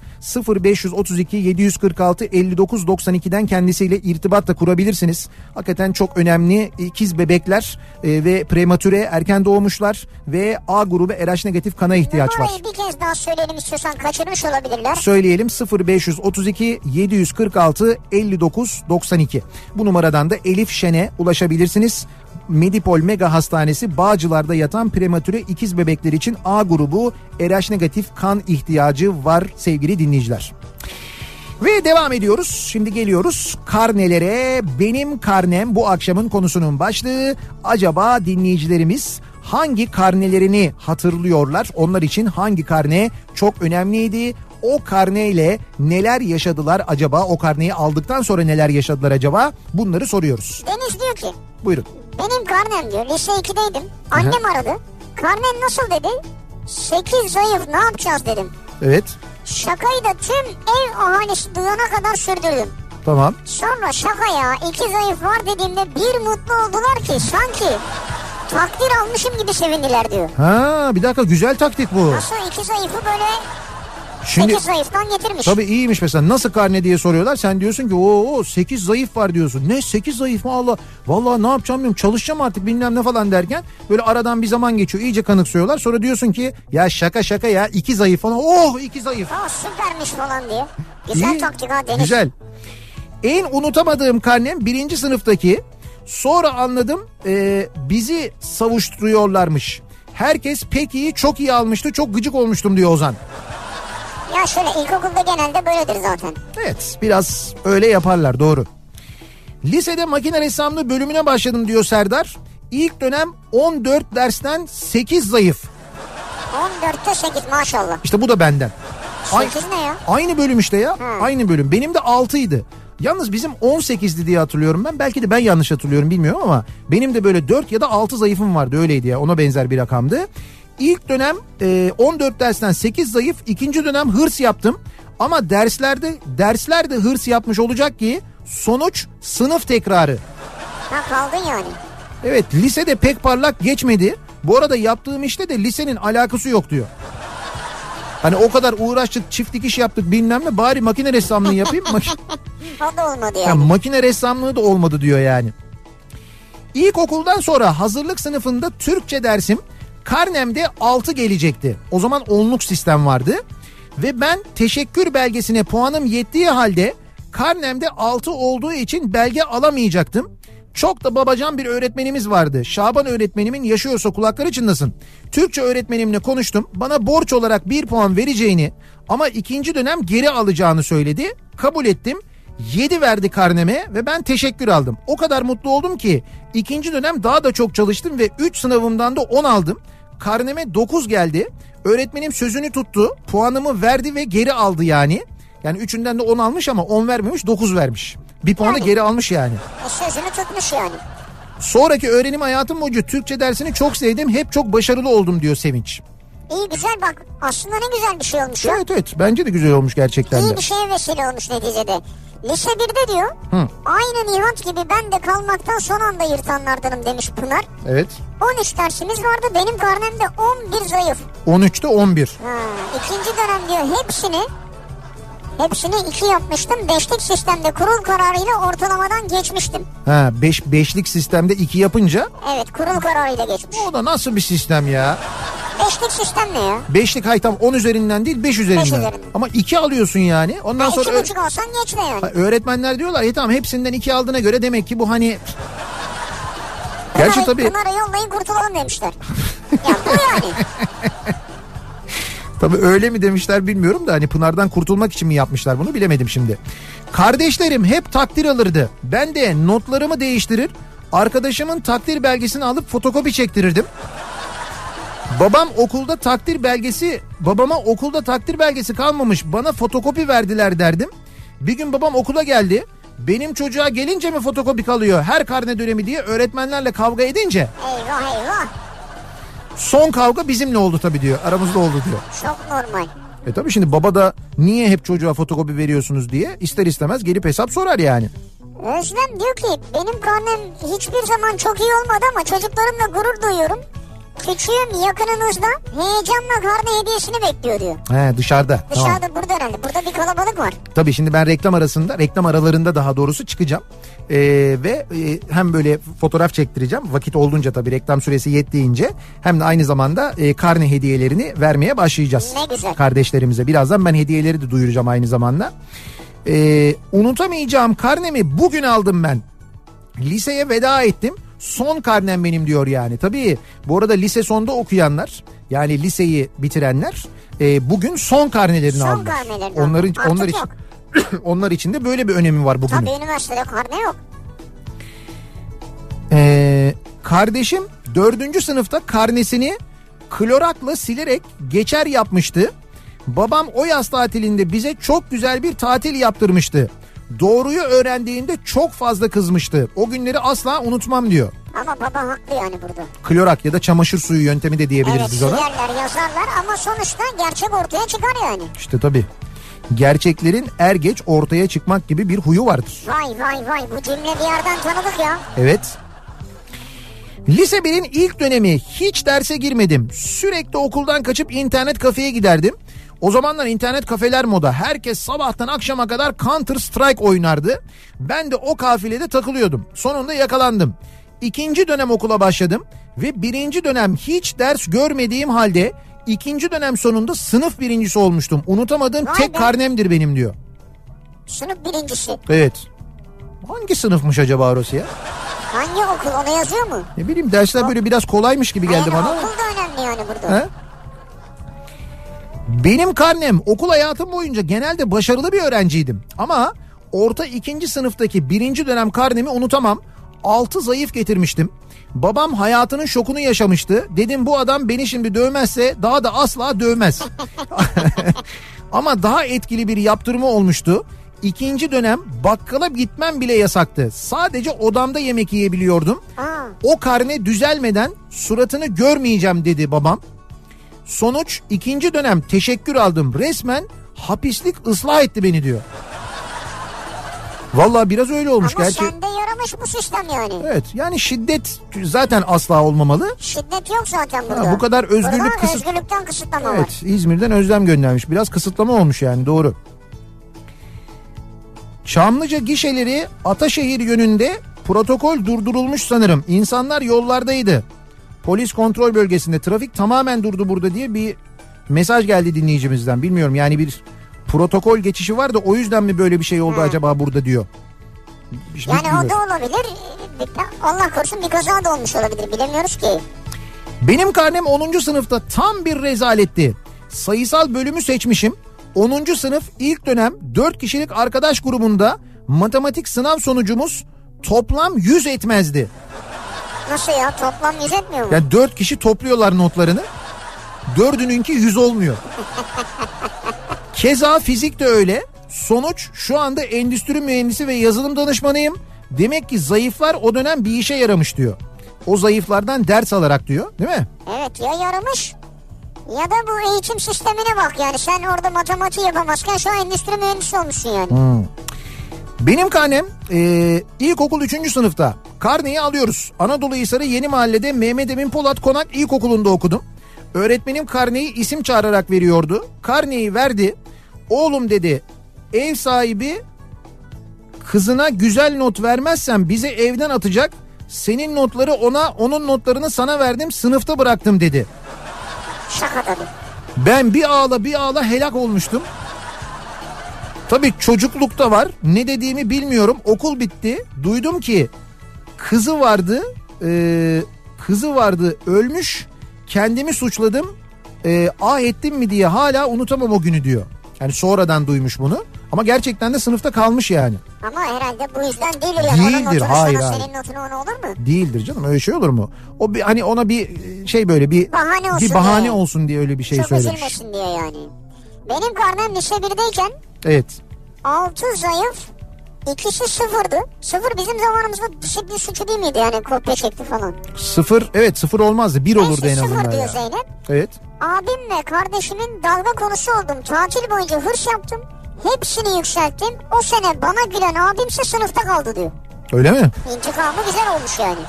A: 0532 746 59 92'den kendisiyle irtibat da kurabilirsiniz. Hakikaten çok önemli ikiz bebekler e, ve prematüre erken doğmuşlar ve A grubu RH negatif kana ihtiyaç var.
B: Numarayı bir kez daha söyleyelim istiyorsan kaçırmış olabilirler.
A: Söyleyelim 0532 746 59 92. Bu numaradan da Elif Şen'e ulaşabilirsiniz. Medipol Mega Hastanesi Bağcılar'da yatan prematüre ikiz bebekler için A grubu RH negatif kan ihtiyacı var sevgili dinleyiciler. Ve devam ediyoruz. Şimdi geliyoruz karnelere. Benim karnem bu akşamın konusunun başlığı. Acaba dinleyicilerimiz hangi karnelerini hatırlıyorlar? Onlar için hangi karne çok önemliydi? O karneyle neler yaşadılar acaba? O karneyi aldıktan sonra neler yaşadılar acaba? Bunları soruyoruz.
B: Deniz diyor ki
A: Buyurun.
B: benim karnem diyor lise 2'deydim. Annem aradı. Karnen nasıl dedi? 8 zayıf ne yapacağız dedim.
A: Evet.
B: Şakayı da tüm ev ahalisi duyana kadar sürdürdüm.
A: Tamam.
B: Sonra şaka ya iki zayıf var dediğimde bir mutlu oldular ki sanki takdir almışım gibi sevindiler diyor.
A: Ha bir dakika güzel taktik bu.
B: Nasıl iki zayıfı böyle
A: Şimdi
B: sekiz zayıftan getirmiş.
A: Tabii iyiymiş mesela nasıl karne diye soruyorlar. Sen diyorsun ki o 8 zayıf var diyorsun. Ne 8 zayıf mı Allah. Vallahi ne yapacağım bilmiyorum çalışacağım artık bilmem ne falan derken böyle aradan bir zaman geçiyor. iyice kanıksıyorlar. Sonra diyorsun ki ya şaka şaka ya 2 zayıf falan. Oh 2 zayıf.
B: Aa süpermiş falan diye. Güzel
A: İyi,
B: taktik ha Deniz.
A: Güzel. En unutamadığım karnem birinci sınıftaki. Sonra anladım e, bizi savuşturuyorlarmış. Herkes pek iyi çok iyi almıştı çok gıcık olmuştum diyor Ozan.
B: Ya şöyle ilkokulda genelde böyledir zaten.
A: Evet biraz öyle yaparlar doğru. Lisede makine ressamlığı bölümüne başladım diyor Serdar. İlk dönem 14 dersten 8 zayıf.
B: 14'te 8 maşallah.
A: İşte bu da benden. Ay-
B: 8 ne ya?
A: Aynı bölüm işte ya. Aynı bölüm. Benim de 6'ydı. Yalnız bizim 18'di diye hatırlıyorum ben. Belki de ben yanlış hatırlıyorum bilmiyorum ama benim de böyle 4 ya da 6 zayıfım vardı öyleydi ya. Ona benzer bir rakamdı. İlk dönem e, 14 dersten 8 zayıf, ikinci dönem hırs yaptım. Ama derslerde derslerde hırs yapmış olacak ki sonuç sınıf tekrarı.
B: Ha kaldın yani.
A: Evet lisede pek parlak geçmedi. Bu arada yaptığım işte de lisenin alakası yok diyor. Hani o kadar uğraştık çift dikiş yaptık bilmem ne bari makine ressamlığı yapayım. Mak-
B: O da olmadı
A: Ya
B: yani.
A: makine ressamlığı da olmadı diyor yani. İlkokuldan sonra hazırlık sınıfında Türkçe dersim karnemde 6 gelecekti. O zaman onluk sistem vardı. Ve ben teşekkür belgesine puanım yettiği halde karnemde 6 olduğu için belge alamayacaktım. Çok da babacan bir öğretmenimiz vardı. Şaban öğretmenimin yaşıyorsa kulakları çınlasın. Türkçe öğretmenimle konuştum. Bana borç olarak bir puan vereceğini ama ikinci dönem geri alacağını söyledi. Kabul ettim. 7 verdi karneme ve ben teşekkür aldım. O kadar mutlu oldum ki ikinci dönem daha da çok çalıştım ve 3 sınavımdan da 10 aldım. Karneme 9 geldi. Öğretmenim sözünü tuttu. Puanımı verdi ve geri aldı yani. Yani üçünden de 10 almış ama 10 vermemiş 9 vermiş. Bir puanı
B: Yani.
A: geri almış yani.
B: E, sözünü tutmuş yani.
A: Sonraki öğrenim hayatım boyunca Türkçe dersini çok sevdim. Hep çok başarılı oldum diyor Sevinç.
B: İyi güzel bak aslında ne güzel bir şey olmuş ya.
A: Evet evet bence de güzel olmuş gerçekten de.
B: İyi bir şeye vesile olmuş neticede. Lise 1'de diyor
A: Hı.
B: aynı Nihat gibi ben de kalmaktan son anda yırtanlardanım demiş Pınar.
A: Evet.
B: 13 dersimiz vardı benim karnemde 11 zayıf.
A: 13'te 11.
B: Ha, ikinci dönem diyor hepsini hepsini 2 yapmıştım. Beşlik sistemde kurul kararıyla ortalamadan geçmiştim.
A: Ha 5 beş, beşlik sistemde 2 yapınca
B: Evet kurul kararıyla geçmiş.
A: o da nasıl bir sistem ya?
B: Beşlik sistem ne ya?
A: Beşlik hay tam 10 üzerinden değil 5 üzerinden.
B: üzerinden.
A: Ama 2 alıyorsun yani. Ondan
B: Ha,
A: sonra
B: iki
A: ö-
B: buçuk alsan geçme yani.
A: öğretmenler diyorlar ya tamam hepsinden 2 aldığına göre demek ki bu hani Gerçi
B: Pınar'ı-
A: tabii
B: Pınar'ı yollayın kurtulalım demişler. ya bu yani.
A: Tabii öyle mi demişler bilmiyorum da hani Pınar'dan kurtulmak için mi yapmışlar bunu bilemedim şimdi. Kardeşlerim hep takdir alırdı. Ben de notlarımı değiştirir, arkadaşımın takdir belgesini alıp fotokopi çektirirdim. Babam okulda takdir belgesi, babama okulda takdir belgesi kalmamış bana fotokopi verdiler derdim. Bir gün babam okula geldi. Benim çocuğa gelince mi fotokopi kalıyor her karne dönemi diye öğretmenlerle kavga edince
B: Eyvah eyvah.
A: Son kavga bizimle oldu tabii diyor. Aramızda oldu diyor.
B: Çok normal.
A: E tabii şimdi baba da niye hep çocuğa fotokopi veriyorsunuz diye ister istemez gelip hesap sorar yani.
B: Özlem diyor ki benim karnem hiçbir zaman çok iyi olmadı ama çocuklarımla gurur duyuyorum. Küçüğüm yakınınızda heyecanla karne hediyesini bekliyor diyor.
A: He dışarıda. Tamam.
B: Dışarıda burada herhalde. Burada bir kalabalık var.
A: Tabii şimdi ben reklam arasında, reklam aralarında daha doğrusu çıkacağım. Ee, ve e, hem böyle fotoğraf çektireceğim. Vakit olduğunca tabii reklam süresi yettiğince hem de aynı zamanda e, karne hediyelerini vermeye başlayacağız.
B: Ne güzel.
A: Kardeşlerimize. Birazdan ben hediyeleri de duyuracağım aynı zamanda. Ee, unutamayacağım karnemi bugün aldım ben. Liseye veda ettim. Son karnem benim diyor yani. Tabii bu arada lise sonda okuyanlar yani liseyi bitirenler e, bugün son karnelerini
B: Son
A: aldılar.
B: karnelerini
A: Onların
B: aldılar.
A: onlar
B: Artık
A: için onlar için de böyle bir önemi var bugün.
B: Tabii üniversitede karne yok.
A: Ee, kardeşim dördüncü sınıfta karnesini klorakla silerek geçer yapmıştı. Babam o yaz tatilinde bize çok güzel bir tatil yaptırmıştı. Doğruyu öğrendiğinde çok fazla kızmıştı. O günleri asla unutmam diyor.
B: Ama baba haklı yani burada.
A: Klorak ya da çamaşır suyu yöntemi de diyebiliriz
B: Evet
A: biz ona.
B: silerler yazarlar ama sonuçta gerçek ortaya çıkar yani.
A: İşte tabii. Gerçeklerin er geç ortaya çıkmak gibi bir huyu vardır.
B: Vay vay vay bu cümle bir yerden tanıdık ya.
A: Evet. Lise 1'in ilk dönemi hiç derse girmedim. Sürekli okuldan kaçıp internet kafeye giderdim. O zamanlar internet kafeler moda. Herkes sabahtan akşama kadar Counter Strike oynardı. Ben de o kafilede takılıyordum. Sonunda yakalandım. İkinci dönem okula başladım ve birinci dönem hiç ders görmediğim halde ikinci dönem sonunda sınıf birincisi olmuştum. Unutamadığım
B: Vay
A: tek
B: be.
A: karnemdir benim diyor.
B: Sınıf birincisi.
A: Evet. Hangi sınıfmış acaba orası ya?
B: Hangi okul onu yazıyor mu?
A: Ne bileyim dersler böyle biraz kolaymış gibi geldi
B: Hayır,
A: bana.
B: okul da önemli yani burada.
A: He? Benim karnem okul hayatım boyunca genelde başarılı bir öğrenciydim. Ama orta ikinci sınıftaki birinci dönem karnemi unutamam. Altı zayıf getirmiştim. Babam hayatının şokunu yaşamıştı. Dedim bu adam beni şimdi dövmezse daha da asla dövmez. Ama daha etkili bir yaptırımı olmuştu. İkinci dönem bakkala gitmem bile yasaktı. Sadece odamda yemek yiyebiliyordum. O karne düzelmeden suratını görmeyeceğim dedi babam. Sonuç ikinci dönem teşekkür aldım. Resmen hapislik ıslah etti beni diyor. Vallahi biraz öyle olmuş
B: ama
A: gerçi.
B: sende yaramış bu sistem yani.
A: Evet yani şiddet zaten asla olmamalı.
B: Şiddet yok zaten burada.
A: Ha, bu kadar özgürlük
B: Burada
A: kısıt-
B: özgürlükten kısıtlama var.
A: Evet İzmir'den Özlem göndermiş. Biraz kısıtlama olmuş yani doğru. Çamlıca gişeleri Ataşehir yönünde protokol durdurulmuş sanırım. İnsanlar yollardaydı. Polis kontrol bölgesinde trafik tamamen durdu burada diye bir mesaj geldi dinleyicimizden. Bilmiyorum yani bir protokol geçişi var da o yüzden mi böyle bir şey oldu acaba burada diyor. Hiç
B: Yani o
A: bilmiyorum.
B: da olabilir. Allah korusun bir kaza da olmuş olabilir bilemiyoruz ki.
A: Benim karnem 10. sınıfta tam bir rezaletti. Sayısal bölümü seçmişim. 10. sınıf ilk dönem 4 kişilik arkadaş grubunda matematik sınav sonucumuz toplam 100 etmezdi.
B: Nasıl ya toplam yüz etmiyor mu?
A: Yani 4 kişi topluyorlar notlarını. Dördününki 100 olmuyor. Keza fizik de öyle. Sonuç şu anda endüstri mühendisi ve yazılım danışmanıyım. Demek ki zayıflar o dönem bir işe yaramış diyor. O zayıflardan ders alarak diyor değil mi?
B: Evet ya yaramış ya da bu eğitim sistemine bak yani sen orada matematiği yapamazken şu an endüstri mühendisi olmuşsun yani.
A: Benim karnem e, ilkokul 3. sınıfta. Karneyi alıyoruz. Anadolu Hisarı Yeni Mahalle'de Mehmet Emin Polat Konak İlkokulu'nda okudum. Öğretmenim karneyi isim çağırarak veriyordu. Karneyi verdi. Oğlum dedi ev sahibi kızına güzel not vermezsen bizi evden atacak. Senin notları ona onun notlarını sana verdim sınıfta bıraktım dedi.
B: Şaka tabii.
A: Ben bir ağla bir ağla helak olmuştum. Tabii çocuklukta var. Ne dediğimi bilmiyorum. Okul bitti. Duydum ki kızı vardı. e, kızı vardı ölmüş. Kendimi suçladım. E, ah ettim mi diye hala unutamam o günü diyor. Yani sonradan duymuş bunu. Ama gerçekten de sınıfta kalmış yani.
B: Ama herhalde bu yüzden değildir yani.
A: Değildir, hayır, hayır.
B: senin notunu ona olur mu?
A: Değildir canım öyle şey olur mu? O bir, hani ona bir şey böyle bir
B: Bahane olsun
A: bir bahane
B: diye.
A: olsun diye öyle bir şey
B: Çok
A: söylemiş.
B: üzülmesin diye yani. Benim karnem lise 1'deyken
A: Evet.
B: 6 zayıf İkisi sıfırdı. Sıfır bizim zamanımızda disiplin suçu değil miydi yani kopya çekti falan.
A: Sıfır evet sıfır olmazdı bir olurdu
B: Neyse,
A: en
B: sıfır
A: azından
B: diyor
A: ya.
B: Zeynep.
A: Evet.
B: Abim ve kardeşimin dalga konusu oldum. Tatil boyunca hırs yaptım. Hepsini yükselttim. O sene bana gülen abimse sınıfta kaldı diyor.
A: Öyle mi?
B: İntikamı güzel olmuş yani.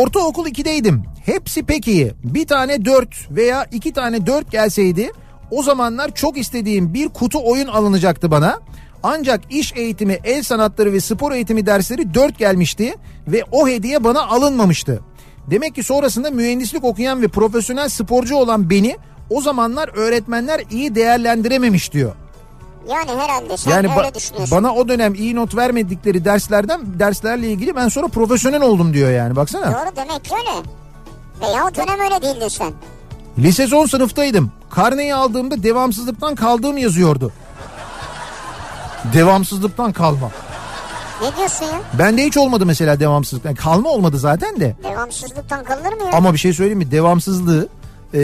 A: Ortaokul 2'deydim. Hepsi pek iyi. Bir tane 4 veya iki tane 4 gelseydi o zamanlar çok istediğim bir kutu oyun alınacaktı bana. Ancak iş eğitimi, el sanatları ve spor eğitimi dersleri 4 gelmişti ve o hediye bana alınmamıştı. Demek ki sonrasında mühendislik okuyan ve profesyonel sporcu olan beni o zamanlar öğretmenler iyi değerlendirememiş diyor.
B: Yani herhalde sen
A: Yani
B: öyle düşünüyorsun.
A: bana o dönem iyi not vermedikleri derslerden derslerle ilgili ben sonra profesyonel oldum diyor yani baksana.
B: Doğru demek ki öyle. Veya o dönem öyle değildin sen.
A: Lise son sınıftaydım. Karneyi aldığımda devamsızlıktan kaldığım yazıyordu. Devamsızlıktan kalma.
B: Ne diyorsun ya?
A: Bende hiç olmadı mesela devamsızlıktan. Kalma olmadı zaten de.
B: Devamsızlıktan kalır mı ya?
A: Ama bir şey söyleyeyim mi? Devamsızlığı e,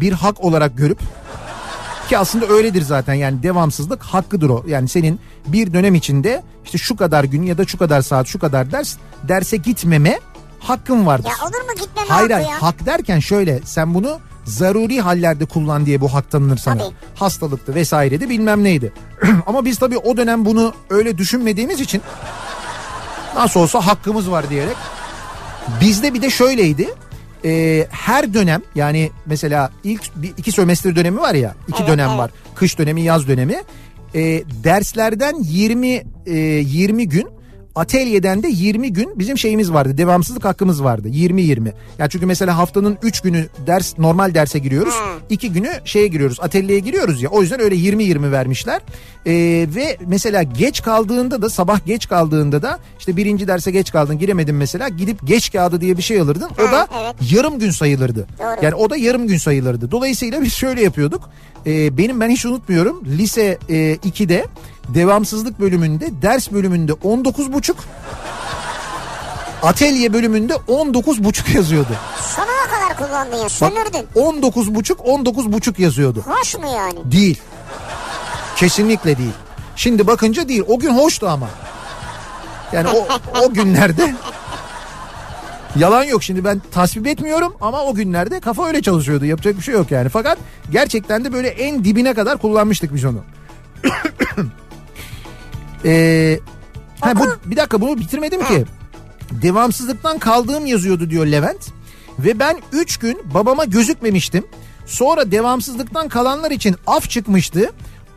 A: bir hak olarak görüp ki aslında öyledir zaten yani devamsızlık hakkıdır o. Yani senin bir dönem içinde işte şu kadar gün ya da şu kadar saat şu kadar ders derse gitmeme hakkın vardır.
B: Ya olur mu gitmeme
A: Hayır
B: hakkı
A: hayır
B: ya?
A: hak derken şöyle sen bunu zaruri hallerde kullan diye bu hak tanınır sana.
B: Tabii.
A: Hastalıktı vesaireydi bilmem neydi. Ama biz tabii o dönem bunu öyle düşünmediğimiz için nasıl olsa hakkımız var diyerek. Bizde bir de şöyleydi. Ee, her dönem yani mesela ilk bir, iki sömestr dönemi var ya iki
B: Evet,
A: dönem
B: evet.
A: var. Kış dönemi yaz dönemi. Ee, derslerden 20 e, 20 gün atölyeden de 20 gün bizim şeyimiz vardı. Devamsızlık hakkımız vardı. 20-20. Ya çünkü mesela haftanın 3 günü ders normal derse giriyoruz.
B: Ha.
A: 2 günü şeye giriyoruz. Atölyeye giriyoruz ya. O yüzden öyle 20-20 vermişler. Ee, ve mesela geç kaldığında da sabah geç kaldığında da işte birinci derse geç kaldın giremedin mesela gidip geç kağıdı diye bir şey alırdın. O
B: Ha,
A: da
B: evet.
A: yarım gün sayılırdı.
B: Doğru.
A: Yani o da yarım gün sayılırdı. Dolayısıyla biz şöyle yapıyorduk. Ee, benim ben hiç unutmuyorum. Lise e, 2'de devamsızlık bölümünde ders bölümünde 19 buçuk atölye bölümünde 19 buçuk yazıyordu.
B: Sonuna kadar kullandın ya sömürdün.
A: 19 buçuk 19 buçuk yazıyordu.
B: Hoş mu yani?
A: Değil. Kesinlikle değil. Şimdi bakınca değil. O gün hoştu ama. Yani o, o günlerde yalan yok şimdi ben tasvip etmiyorum ama o günlerde kafa öyle çalışıyordu. Yapacak bir şey yok yani. Fakat gerçekten de böyle en dibine kadar kullanmıştık biz onu. Ee, ha, bu, bir dakika bunu bitirmedim ki. Devamsızlıktan kaldığım yazıyordu diyor Levent. Ve ben 3 gün babama gözükmemiştim. Sonra devamsızlıktan kalanlar için af çıkmıştı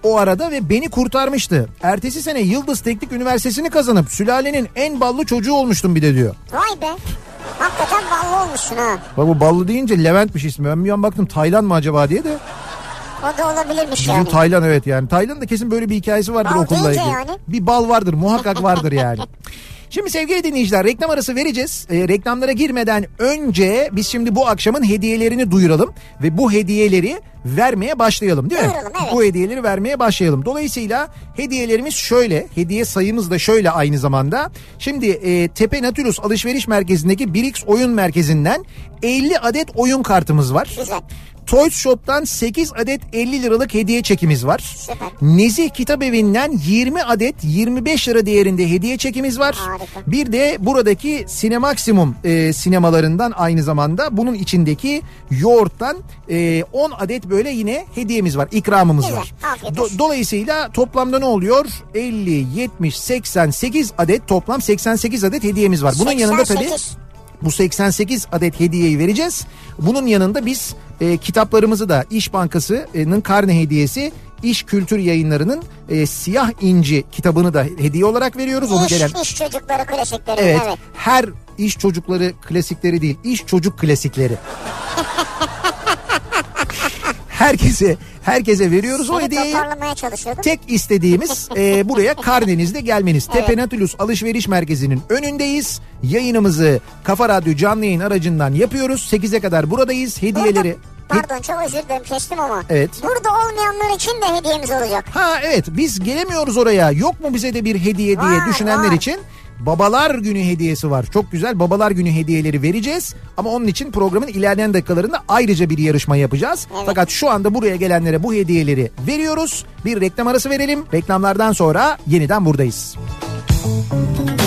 A: o arada ve beni kurtarmıştı. Ertesi sene Yıldız Teknik Üniversitesi'ni kazanıp sülalenin en ballı çocuğu olmuştum bir de diyor.
B: Vay be. Hakikaten ballı olmuşsun ha.
A: Bak bu ballı deyince Levent'miş ismi. Ben bir an baktım Taylan mı acaba diye de.
B: O da olabilirmiş
A: Bizim
B: yani.
A: Taylan evet yani. Taylan'ın da kesin böyle bir hikayesi vardır
B: Bal
A: okulla ilgili.
B: yani.
A: Bir bal vardır muhakkak vardır yani. Şimdi sevgili dinleyiciler reklam arası vereceğiz. Ee, reklamlara girmeden önce biz şimdi bu akşamın hediyelerini duyuralım. Ve bu hediyeleri vermeye başlayalım değil mi?
B: Duyuralım, evet.
A: Bu hediyeleri vermeye başlayalım. Dolayısıyla hediyelerimiz şöyle. Hediye sayımız da şöyle aynı zamanda. Şimdi e, Tepe Natürus Alışveriş Merkezi'ndeki Birix Oyun Merkezi'nden 50 adet oyun kartımız var.
B: Güzel.
A: Toys Shop'tan 8 adet 50 liralık hediye çekimiz var.
B: Süper.
A: Nezih Kitap Evi'nden 20 adet 25 lira değerinde hediye çekimiz var.
B: Harika.
A: Bir de buradaki Sinemaksimum e, sinemalarından aynı zamanda bunun içindeki yoğurttan e, 10 adet böyle yine hediyemiz var. ikramımız
B: Güzel,
A: var. Do- dolayısıyla toplamda ne oluyor? 50, 70, 88 adet toplam 88 adet hediyemiz var. Bunun yanında tabii
B: 88.
A: bu 88 adet hediyeyi vereceğiz. Bunun yanında biz e, kitaplarımızı da İş Bankası'nın karne hediyesi İş Kültür Yayınları'nın e, Siyah İnci kitabını da hediye olarak veriyoruz. Onu
B: İş,
A: gelen
B: iş çocukları klasikleri.
A: evet,
B: Evet.
A: her iş çocukları klasikleri değil iş çocuk klasikleri. herkese herkese veriyoruz o
B: Seni
A: hediyeyi.
B: toparlamaya çalışıyordum.
A: Tek istediğimiz e, buraya karnenizle gelmeniz. Tepe Nautilus Alışveriş Merkezi'nin önündeyiz. Yayınımızı Kafa Radyo canlı yayın aracından yapıyoruz. 8'e kadar buradayız. Hediyeleri...
B: Burada, pardon çok özür dilerim kestim ama.
A: Evet.
B: Burada olmayanlar için de hediyemiz olacak.
A: Ha evet biz gelemiyoruz oraya. Yok mu bize de bir hediye diye
B: Var,
A: düşünenler
B: var.
A: için Babalar Günü hediyesi var. Çok güzel Babalar Günü hediyeleri vereceğiz. Ama onun için programın ilerleyen dakikalarında ayrıca bir yarışma yapacağız.
B: Evet.
A: Fakat şu anda buraya gelenlere bu hediyeleri veriyoruz. Bir reklam arası verelim. Reklamlardan sonra yeniden buradayız.
C: Zeytinyağlı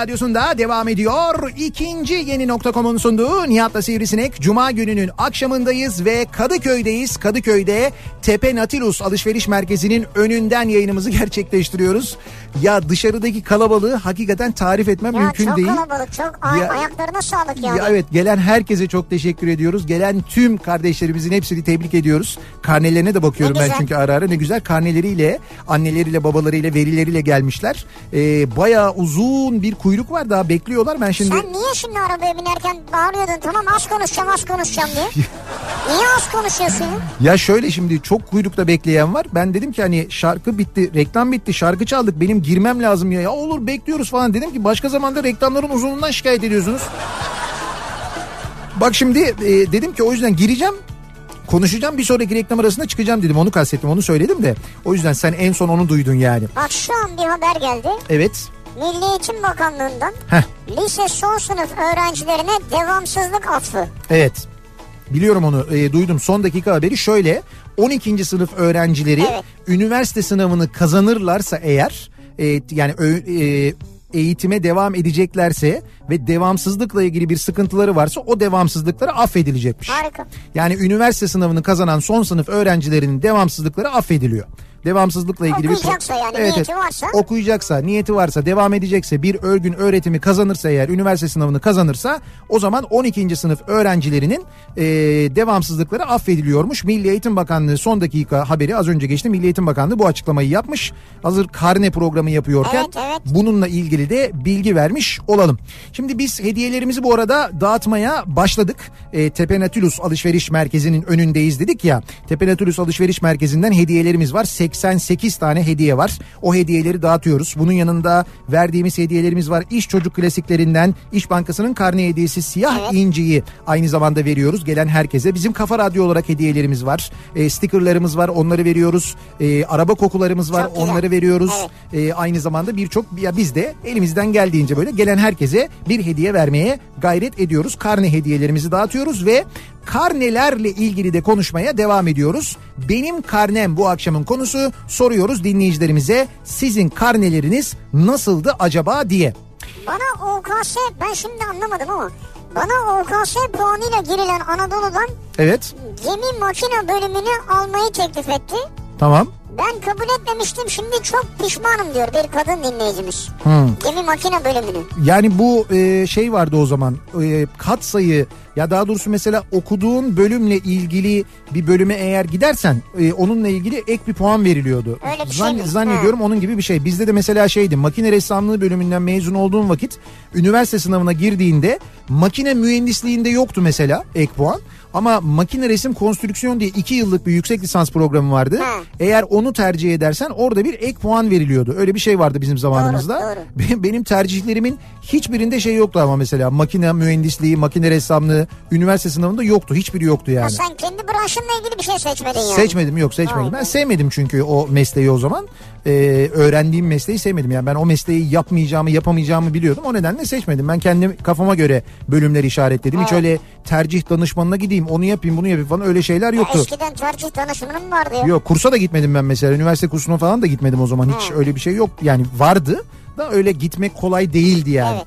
A: radyosunda devam ediyor. İkinci yeni nokta.com'un sunduğu Nihat'la Sivrisinek. Cuma gününün akşamındayız ve Kadıköy'deyiz. Kadıköy'de Tepe Natilus alışveriş merkezinin önünden yayınımızı gerçekleştiriyoruz. Ya dışarıdaki kalabalığı hakikaten tarif etmem
B: Ya
A: mümkün
B: çok
A: değil.
B: kalabalık çok ay-
A: Ya-
B: ayaklarına sağlık yani.
A: Ya evet gelen herkese çok teşekkür ediyoruz. Gelen tüm kardeşlerimizin hepsini tebrik ediyoruz. Karnelerine de bakıyorum ben çünkü ara ara ne güzel karneleriyle, anneleriyle, babalarıyla, verileriyle gelmişler. Ee, bayağı uzun bir kuyruk var daha bekliyorlar. Ben şimdi
B: Sen niye şimdi arabaya binerken bağırıyordun tamam az konuşacağım az konuşacağım diye. niye az konuşuyorsun? ya
A: şöyle şimdi çok kuyrukta bekleyen var. Ben dedim ki hani şarkı bitti, reklam bitti, şarkı çaldık. Benim girmem lazım ya. Ya olur bekliyoruz falan dedim ki başka zamanda reklamların uzunluğundan şikayet ediyorsunuz. Bak şimdi e, dedim ki o yüzden gireceğim. Konuşacağım bir sonraki reklam arasında çıkacağım dedim. Onu kastettim onu söyledim de. O yüzden sen en son onu duydun yani.
B: Bak şu an bir haber geldi.
A: Evet.
B: Milli Eğitim Bakanlığı'ndan
A: Heh.
B: lise son sınıf öğrencilerine devamsızlık affı.
A: Evet. Biliyorum onu e, duydum. Son dakika haberi şöyle. 12. sınıf öğrencileri
B: Evet.
A: üniversite sınavını kazanırlarsa eğer e, yani ö- e, eğitime devam edeceklerse ve devamsızlıkla ilgili bir sıkıntıları varsa o devamsızlıkları affedilecekmiş.
B: Harika.
A: Yani üniversite sınavını kazanan son sınıf öğrencilerinin devamsızlıkları affediliyor. Devamsızlıkla ilgili bir
B: Okuyacaksa yani, niyeti varsa.
A: okuyacaksa, niyeti varsa, devam edecekse, bir örgün öğretimi kazanırsa eğer, üniversite sınavını kazanırsa o zaman 12. sınıf öğrencilerinin e, devamsızlıkları affediliyormuş. Milli Eğitim Bakanlığı son dakika haberi az önce geçti. Milli Eğitim Bakanlığı bu açıklamayı yapmış. Hazır karne programı yapıyorken
B: Evet, evet.
A: bununla ilgili de bilgi vermiş olalım. Şimdi biz hediyelerimizi bu arada dağıtmaya başladık. E, Tepe Natulus Alışveriş Merkezi'nin önündeyiz dedik ya. Tepe Natulus Alışveriş Merkezi'nden hediyelerimiz var. 88 tane hediye var. O hediyeleri dağıtıyoruz. Bunun yanında verdiğimiz hediyelerimiz var. İş Çocuk Klasiklerinden İş Bankası'nın karne hediyesi siyah
B: Evet.
A: inciyi aynı zamanda veriyoruz gelen herkese. Bizim Kafa Radyo olarak hediyelerimiz var. E, stickerlarımız var onları veriyoruz. E, araba kokularımız var
B: Çok güzel.
A: onları veriyoruz.
B: Evet.
A: E, aynı zamanda birçok ya biz de elimizden geldiğince böyle gelen herkese bir hediye vermeye gayret ediyoruz. Karne hediyelerimizi dağıtıyoruz ve karnelerle ilgili de konuşmaya devam ediyoruz. Benim karnem bu akşamın konusu. Soruyoruz dinleyicilerimize sizin karneleriniz nasıldı acaba diye.
B: Bana OKS ben şimdi anlamadım ama bana OKS puanıyla girilen Anadolu'dan
A: Evet
B: gemi makine bölümünü almayı teklif etti.
A: tamam.
B: Ben kabul etmemiştim şimdi çok pişmanım diyor bir kadın dinleyicimiz.
A: Hmm.
B: Gemi makine bölümünü.
A: Yani bu e, şey vardı o zaman e, kat sayı ya daha doğrusu mesela okuduğun bölümle ilgili bir bölüme eğer gidersen e, onunla ilgili ek bir puan veriliyordu.
B: Öyle bir şey mi?
A: Zannediyorum onun gibi bir şey. Bizde de mesela şeydi makine ressamlığı bölümünden mezun olduğun vakit üniversite sınavına girdiğinde makine mühendisliğinde yoktu mesela ek puan. Ama makine resim konstrüksiyon diye iki yıllık bir yüksek lisans programı vardı.
B: Ha.
A: Eğer onu tercih edersen orada bir ek puan veriliyordu. Öyle bir şey vardı bizim zamanımızda.
B: doğru.
A: Benim, benim tercihlerimin hiçbirinde şey yoktu ama mesela makine mühendisliği, makine ressamlığı üniversite sınavında yoktu. Hiçbiri yoktu
B: Ha,
A: yani.
B: sen kendi branşınla ilgili bir şey seçmedin yani.
A: Seçmedim yok seçmedim.
B: Vay
A: Ben
B: be.
A: sevmedim çünkü o mesleği o zaman. Ee, öğrendiğim mesleği sevmedim. Yani ben o mesleği yapmayacağımı yapamayacağımı biliyordum. O nedenle seçmedim. Ben kendim kafama göre bölümleri işaretledim. Hiç
B: Evet.
A: öyle tercih danışmanına gideyim onu yapayım bunu yapayım falan öyle şeyler
B: Ya
A: yoktu.
B: eskiden tercih danışmanı mı vardı ya?
A: Yok kursa da gitmedim ben mesela. Üniversite kursuna falan da gitmedim o zaman. Hiç
B: Ha.
A: öyle bir şey yok. Yani vardı da öyle gitmek kolay değildi yani.
B: Evet.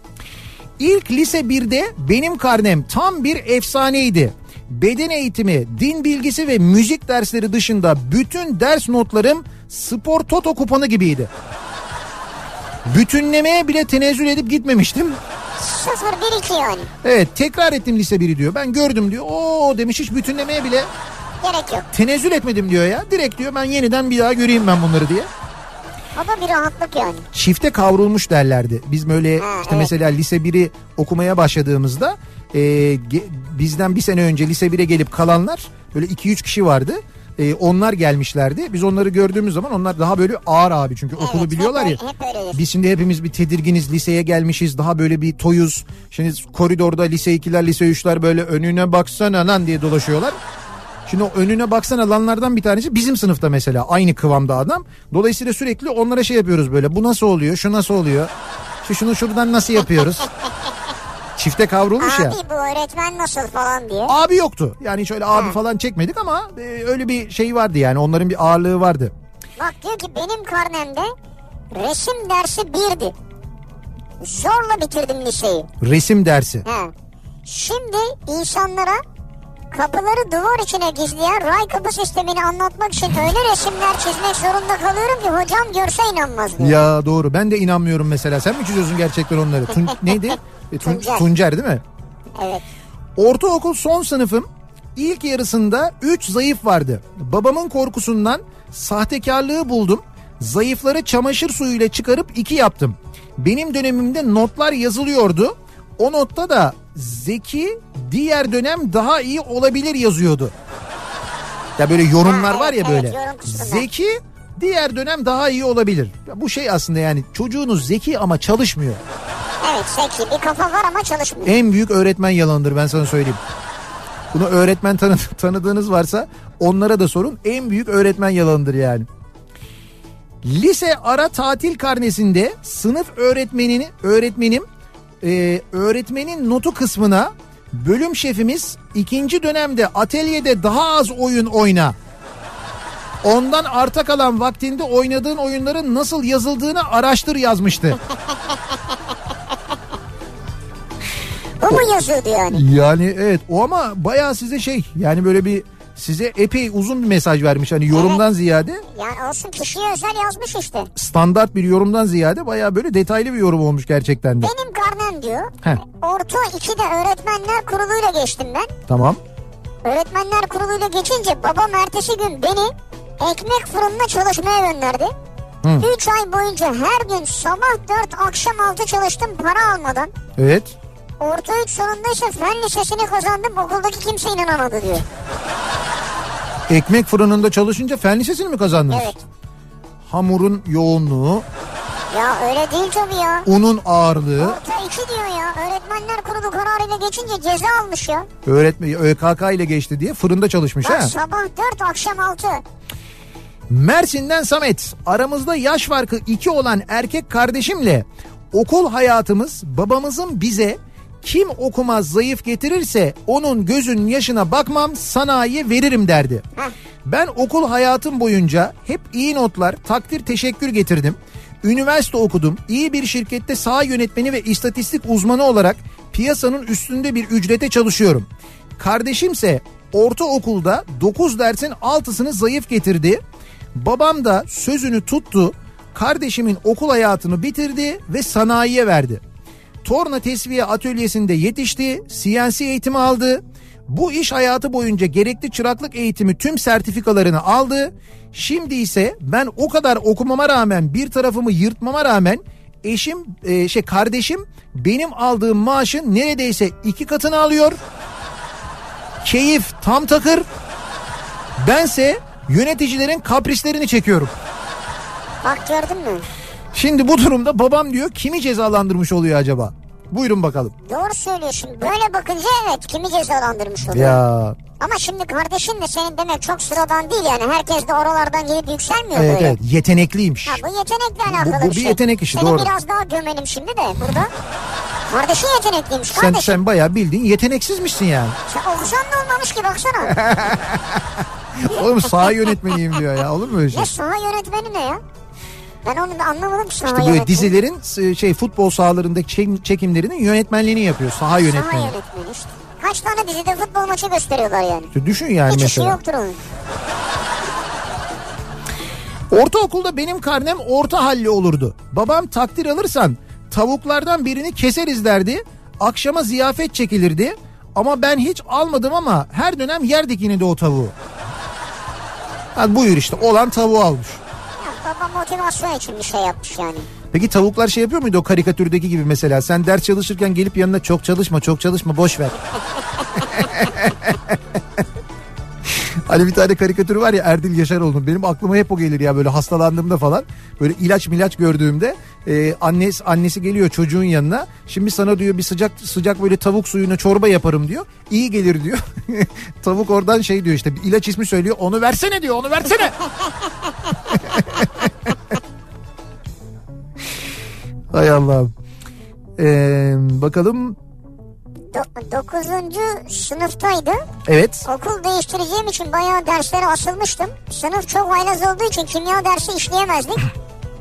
A: İlk lise 1'de benim karnem tam bir efsaneydi. Beden eğitimi, din bilgisi ve müzik dersleri dışında bütün ders notlarım spor toto kupanı gibiydi. Bütünlemeye bile tenezzül edip gitmemiştim.
B: Sıfır bir iki yani.
A: Evet tekrar ettim lise 1'i diyor. Ben gördüm diyor. Oo demiş hiç bütünlemeye bile
B: Gerek yok.
A: tenezzül etmedim diyor ya. Direkt diyor ben yeniden bir daha göreyim ben bunları diye.
B: O da bir rahatlık yani.
A: çifte kavrulmuş derlerdi. Biz böyle
B: Ha,
A: işte
B: evet.
A: mesela lise 1'i okumaya başladığımızda e, ge- bizden bir sene önce lise 1'e gelip kalanlar böyle 2-3 kişi vardı. E, onlar gelmişlerdi. Biz onları gördüğümüz zaman onlar daha böyle ağır abi çünkü okulu
B: Evet,
A: biliyorlar
B: hep,
A: ya.
B: Hep öyledir.
A: Biz şimdi hepimiz bir tedirginiz liseye gelmişiz daha böyle bir toyuz. Şimdi koridorda lise 2'ler lise 3'ler böyle önüne baksana lan diye dolaşıyorlar. Şimdi o önüne baksana lanlardan bir tanesi bizim sınıfta mesela aynı kıvamda adam. Dolayısıyla sürekli onlara şey yapıyoruz böyle bu nasıl oluyor şu nasıl oluyor. Şu şunu şuradan nasıl yapıyoruz. Çifte kavrulmuş ya.
B: Abi bu öğretmen nasıl falan diye.
A: Abi yoktu. Yani hiç öyle abi falan çekmedik ama e, öyle bir şey vardı yani onların bir ağırlığı vardı.
B: Bak diyor ki benim karnemde resim dersi birdi. Zorla bitirdim liseyi.
A: Resim dersi.
B: Ha. Şimdi insanlara kapıları duvar içine gizleyen ray kapı sistemini anlatmak için öyle resimler çizmek zorunda kalıyorum ki hocam görse inanmaz diyor.
A: Ya doğru ben de inanmıyorum mesela. Sen mi çiziyorsun gerçekten onları? Tun, neydi? E, Tun-
B: Tuncer.
A: Tuncer değil mi?
B: Evet.
A: Ortaokul son sınıfım ilk yarısında 3 zayıf vardı. Babamın korkusundan sahtekarlığı buldum. Zayıfları çamaşır suyuyla çıkarıp 2 yaptım. Benim dönemimde notlar yazılıyordu. O notta da zeki diğer dönem daha iyi olabilir yazıyordu. Ya böyle yorumlar var ya böyle. Zeki diğer dönem daha iyi olabilir. Ya bu şey aslında yani çocuğunuz zeki ama çalışmıyor.
B: Evet zeki bir kafa var ama çalışmıyor.
A: En büyük öğretmen yalanıdır ben sana söyleyeyim. Bunu öğretmen tanı- tanıdığınız varsa onlara da sorun. En büyük öğretmen yalanıdır yani. Lise ara tatil karnesinde sınıf öğretmenini öğretmenim e, öğretmenin notu kısmına bölüm şefimiz ikinci dönemde atölyede daha az oyun oyna. Ondan arta kalan vaktinde oynadığın oyunların nasıl yazıldığını araştır yazmıştı.
B: Bu mu yazıyordu yani?
A: Yani evet o ama bayağı size şey yani böyle bir size epey uzun bir mesaj vermiş. Hani yorumdan ziyade
B: Yani olsun kişiye özel yazmış işte.
A: standart bir yorumdan ziyade bayağı böyle detaylı bir yorum olmuş gerçekten de.
B: Benim karnem diyor.
A: Heh.
B: Orta 2'de öğretmenler kuruluyla geçtim ben.
A: Tamam.
B: Öğretmenler kuruluyla geçince babam ertesi gün beni ekmek fırınına çalışmaya gönderdi. 3 ay boyunca her gün sabah 4 akşam 6 çalıştım para almadan.
A: Evet.
B: Orta 3 sonunda ise fen lisesini kazandım okuldaki kimse inanamadı diyor.
A: Ekmek fırınında çalışınca fen lisesini mi kazandınız?
B: Evet.
A: Hamurun yoğunluğu,
B: Ya öyle değil tabii ya.
A: unun ağırlığı,
B: Orta 2 diyor ya. Öğretmenler kurulu kararıyla geçince ceza almış ya.
A: öğretmen ÖKK ile geçti diye fırında çalışmış
B: Bak
A: ha.
B: sabah 4 akşam 6.
A: Mersin'den Samet. Aramızda yaş farkı 2 olan erkek kardeşimle okul hayatımız babamızın bize kim okumaz zayıf getirirse onun gözünün yaşına bakmam sanayiye veririm derdi. Ben okul hayatım boyunca hep iyi notlar, takdir, teşekkür getirdim. Üniversite okudum. İyi bir şirkette saha yönetmeni ve istatistik uzmanı olarak piyasanın üstünde bir ücrete çalışıyorum. Kardeşimse ortaokulda 9 dersin 6'sını zayıf getirdi. Babam da sözünü tuttu. Kardeşimin okul hayatını bitirdi ve sanayiye verdi. Torna tesviye atölyesinde yetişti, CNC eğitimi aldı. Bu iş hayatı boyunca gerekli çıraklık eğitimi tüm sertifikalarını aldı. Şimdi ise ben o kadar okumama rağmen bir tarafımı yırtmama rağmen eşim e, şey kardeşim benim aldığım maaşın neredeyse iki katını alıyor. Keyif tam takır. Bense yöneticilerin kaprislerini çekiyorum.
B: Bak gördün mü?
A: Şimdi bu durumda babam diyor kimi cezalandırmış oluyor acaba? Buyurun bakalım.
B: Doğru söylüyorsun. Böyle bakınca evet kimi cezalandırmış oluyor.
A: Ya
B: Ama şimdi kardeşin de senin demek çok sıradan değil yani. Herkes de oralardan gelip yükselmiyor
A: evet
B: böyle.
A: evet yetenekliymiş.
B: Ha, bu yetenekle alakalı
A: bu
B: bir
A: bir
B: şey.
A: yetenek işi,
B: Seni
A: doğru.
B: biraz daha gömelim şimdi de burada. Kardeşin yetenekliymiş
A: Sen
B: kardeşim.
A: sen bayağı bildiğin yeteneksizmişsin yani.
B: Sen okusan da olmamış ki baksana.
A: Oğlum saha yönetmeniyim diyor ya. Olur mu öyle şey?
B: ne saha yönetmeni ne ya? Ben onu da anlamadım saha
A: İşte böyle
B: yönetmeni.
A: dizilerin şey futbol sahalarındaki çek- çekimlerinin yönetmenliğini yapıyor. Saha
B: Saha
A: yönetmeni.
B: yönetmeni işte. Kaç tane dizide futbol maçı gösteriyorlar yani.
A: İşte düşün yani
B: Hiç
A: mesela.
B: yoktur onun.
A: Ortaokulda benim karnem orta halli olurdu. Babam takdir alırsan tavuklardan birini keseriz derdi. Akşama ziyafet çekilirdi. Ama ben hiç almadım ama her dönem yerdik yine de o tavuğu. Hadi buyur işte olan tavuğu almış.
B: Baba motivasyon için bir şey yapmış yani.
A: Peki tavuklar şey yapıyor muydu o karikatürdeki gibi mesela? Sen ders çalışırken gelip yanına çok çalışma çok çalışma boş ver. Hani bir tane karikatürü var ya Erdil Yaşaroğlu'nun. Benim aklıma hep o gelir ya böyle hastalandığımda falan. Böyle ilaç milaç gördüğümde e, annesi annesi geliyor çocuğun yanına. Şimdi sana diyor bir sıcak sıcak böyle tavuk suyuna çorba yaparım diyor. İyi gelir diyor. Tavuk oradan şey diyor işte bir ilaç ismi söylüyor. Onu versene diyor onu versene Hay Allah'ım. Ee, bakalım.
B: Do- dokuzuncu sınıftaydı.
A: Evet.
B: Okul değiştireceğim için bayağı derslere asılmıştım. Sınıf çok haylaz olduğu için kimya dersi işleyemezdik.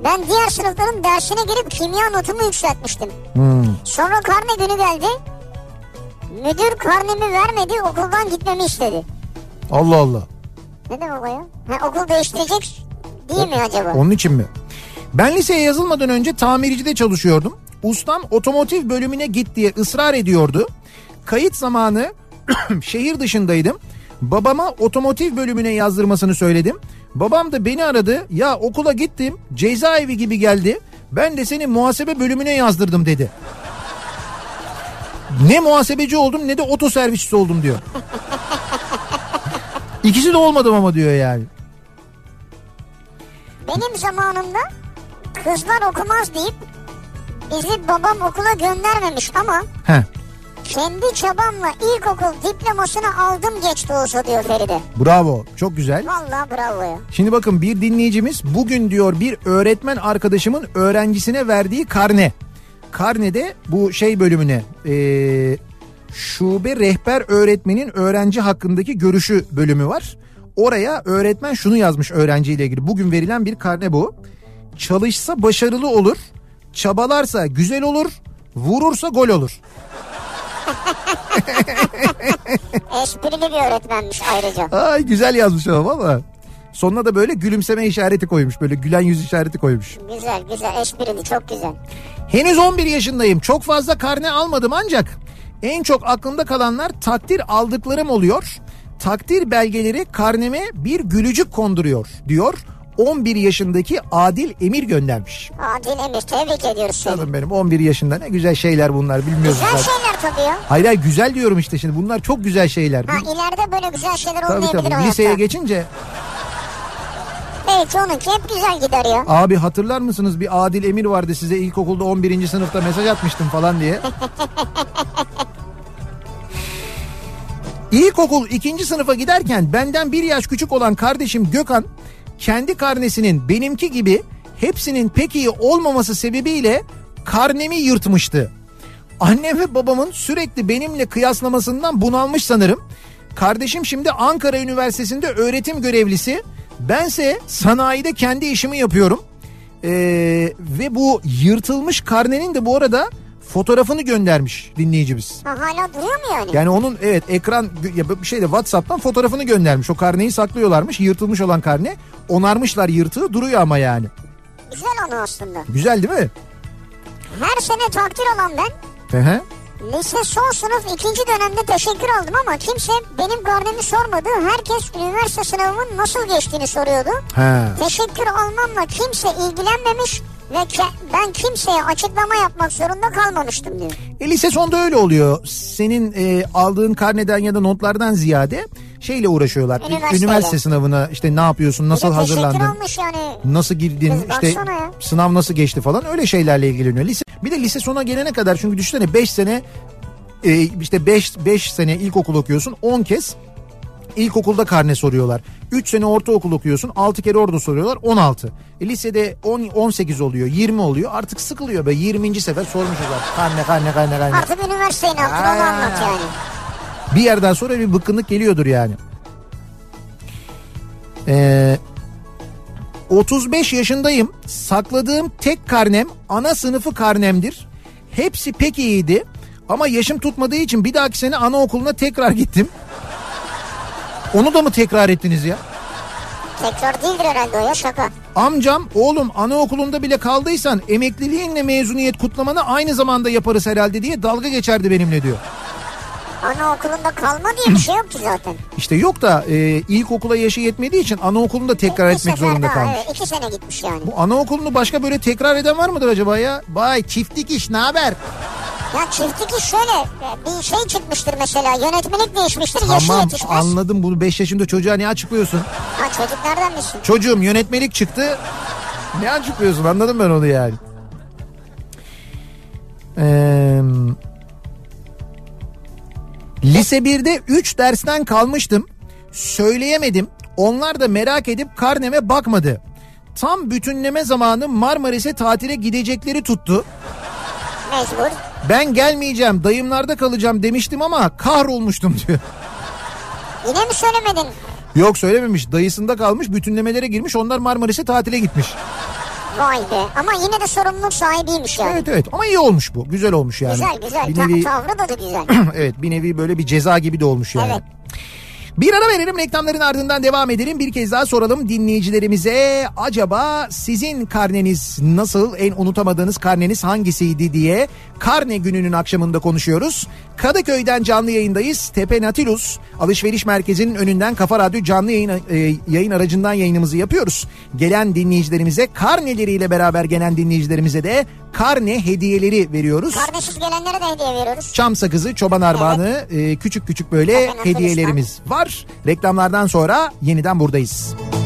B: Ben diğer sınıfların dersine girip kimya notumu yükseltmiştim.
A: Hmm.
B: Sonra karne günü geldi. Müdür karnemi vermedi okuldan gitmemi istedi.
A: Allah Allah.
B: Ne demek o ya? Ha, okul değiştirecek değil mi acaba?
A: Onun için mi? Ben liseye yazılmadan önce tamircide çalışıyordum. Ustam otomotiv bölümüne git diye ısrar ediyordu. Kayıt zamanı şehir dışındaydım. Babama otomotiv bölümüne yazdırmasını söyledim. Babam da beni aradı. Ya okula gittim. Cezaevi gibi geldi. Ben de seni muhasebe bölümüne yazdırdım dedi. Ne muhasebeci oldum ne de otoservisçi oldum diyor. İkisi de olmadım ama diyor yani.
B: Benim zamanımda kızlar okumaz deyip bizi babam okula göndermemiş ama
A: Heh.
B: kendi çabamla ilkokul diplomasını aldım geçti olsa diyor Feride.
A: Bravo. Çok güzel.
B: Vallahi bravo ya.
A: Şimdi bakın bir dinleyicimiz bugün diyor bir öğretmen arkadaşımın öğrencisine verdiği karne. Karnede bu şey bölümüne eee, şube rehber öğretmenin öğrenci hakkındaki görüşü bölümü var. Oraya öğretmen şunu yazmış öğrenciyle ilgili. Bugün verilen bir karne bu. Çalışsa başarılı olur. Çabalarsa güzel olur. Vurursa gol olur.
B: Esprili bir öğretmenmiş ayrıca.
A: Ay güzel yazmış ama valla. Sonuna da böyle gülümseme işareti koymuş. Böyle gülen yüz işareti koymuş.
B: Güzel güzel esprili çok güzel.
A: Henüz 11 yaşındayım. Çok fazla karne almadım ancak en çok aklımda kalanlar takdir aldıklarım oluyor. Takdir belgeleri karneme bir gülücük konduruyor diyor. 11 yaşındaki Adil Emir göndermiş.
B: Adil Emir tebrik ediyoruz seni.
A: Canım benim 11 yaşında ne güzel şeyler bunlar bilmiyoruz
B: Güzel
A: zaten.
B: şeyler tabii ya.
A: Hayır hayır güzel diyorum işte şimdi bunlar çok güzel şeyler.
B: Ha ileride böyle güzel şeyler
A: Tabii
B: olmayabilir
A: tabii
B: hayatta.
A: liseye geçince
B: Belki onunki hep güzel gider ya.
A: abi hatırlar mısınız bir Adil Emir vardı size ilkokulda 11. sınıfta mesaj atmıştım falan diye. İlkokul ikinci sınıfa giderken benden bir yaş küçük olan kardeşim Gökhan kendi karnesinin benimki gibi hepsinin pek iyi olmaması sebebiyle karnemi yırtmıştı. Annem ve babamın sürekli benimle kıyaslamasından bunalmış sanırım. Kardeşim şimdi Ankara Üniversitesi'nde öğretim görevlisi. Bense sanayide kendi işimi yapıyorum. Ee, ve bu yırtılmış karnenin de bu arada fotoğrafını göndermiş dinleyicimiz.
B: Ha, hala duruyor mu yani?
A: Yani onun evet ekran ya bir şeyde WhatsApp'tan fotoğrafını göndermiş. O karneyi saklıyorlarmış. Yırtılmış olan karne. Onarmışlar yırtığı duruyor ama yani.
B: Güzel anı aslında.
A: Güzel değil mi?
B: Her sene takdir alan ben
A: Hı hı.
B: lise son sınıf ikinci dönemde teşekkür aldım ama kimse benim karnemi sormadı. Herkes üniversite sınavımın nasıl geçtiğini soruyordu.
A: Ha.
B: Teşekkür almamla kimse ilgilenmemiş ve ke- ben kimseye açıklama yapmak zorunda kalmamıştım diyor.
A: E, lise sonda öyle oluyor. Senin e, aldığın karneden ya da notlardan ziyade şeyle uğraşıyorlar.
B: Üniversiteyle.
A: Üniversite sınavına işte ne yapıyorsun, nasıl hazırlandın,
B: almış yani.
A: nasıl girdin,
B: Kız
A: işte
B: ya.
A: sınav nasıl geçti falan öyle şeylerle ilgileniyor. Lise bir de lise sona gelene kadar çünkü düşünsene 5 sene e, işte 5 5 sene ilkokul okuyorsun 10 kez ilkokulda karne soruyorlar. 3 sene ortaokul okuyorsun 6 kere orada soruyorlar 16. E, lisede 10 18 oluyor 20 oluyor artık sıkılıyor be 20. sefer sormuşuz artık karne karne karne karne.
B: Artık üniversiteyi ne yaptın onu anlat yani.
A: Bir yerden sonra bir bıkkınlık geliyordur yani. Ee, 35 yaşındayım. Sakladığım tek karnem ana sınıfı karnemdir. Hepsi pek iyiydi. Ama yaşım tutmadığı için bir dahaki sene anaokuluna tekrar gittim. Onu da mı tekrar ettiniz ya?
B: Tekrar değildir herhalde o ya şaka.
A: Amcam oğlum anaokulunda bile kaldıysan emekliliğinle mezuniyet kutlamanı aynı zamanda yaparız herhalde diye dalga geçerdi benimle diyor.
B: Anaokulunda kalma diye bir şey yok ki zaten.
A: İşte yok da e, ilkokula yaşı yetmediği için anaokulunda tekrar
B: Bir
A: etmek zorunda
B: daha,
A: kalmış.
B: Evet, iki sene gitmiş yani.
A: Bu anaokulunu başka böyle tekrar eden var mıdır acaba ya? Bay çiftlik iş ne haber?
B: Ya çiftlik iş şöyle bir şey çıkmıştır mesela yönetmelik değişmiştir yaşı
A: Tamam
B: yetişmez.
A: anladım bunu 5 yaşında çocuğa ne açıklıyorsun?
B: Ha çocuk nereden bilsin?
A: Çocuğum yönetmelik çıktı. Ne açıklıyorsun anladım ben onu yani. Ee, lise 1'de 3 dersten kalmıştım. Söyleyemedim. Onlar da merak edip karneme bakmadı. Tam bütünleme zamanı Marmaris'e tatile gidecekleri tuttu.
B: Mecbur.
A: Ben gelmeyeceğim dayımlarda kalacağım demiştim ama kahrolmuştum diyor.
B: Yine mi söylemedin?
A: Yok söylememiş dayısında kalmış bütünlemelere girmiş onlar Marmaris'e tatile gitmiş.
B: Vay be. Ama yine de sorumluluk sahibiymiş yani.
A: Evet evet ama iyi olmuş bu güzel olmuş yani.
B: Güzel güzel.
A: Bir nevi,
B: tavrı da, da güzel.
A: evet bir nevi böyle bir ceza gibi de olmuş yani.
B: Evet.
A: Bir ara verelim reklamların ardından devam edelim. Bir kez daha soralım dinleyicilerimize acaba sizin karneniz nasıl en unutamadığınız karneniz hangisiydi diye karne gününün akşamında konuşuyoruz. Kadıköy'den canlı yayındayız. Tepe Natilus alışveriş merkezinin önünden Kafa Radyo canlı yayın, e, yayın aracından yayınımızı yapıyoruz. Gelen dinleyicilerimize karneleriyle beraber gelen dinleyicilerimize de karne hediyeleri veriyoruz.
B: Kardeşiz gelenlere de hediye veriyoruz.
A: Çam sakızı, çoban armağanı, e, küçük küçük böyle
B: Natilus
A: hediyelerimiz var. Reklamlardan sonra yeniden buradayız.
D: Hangi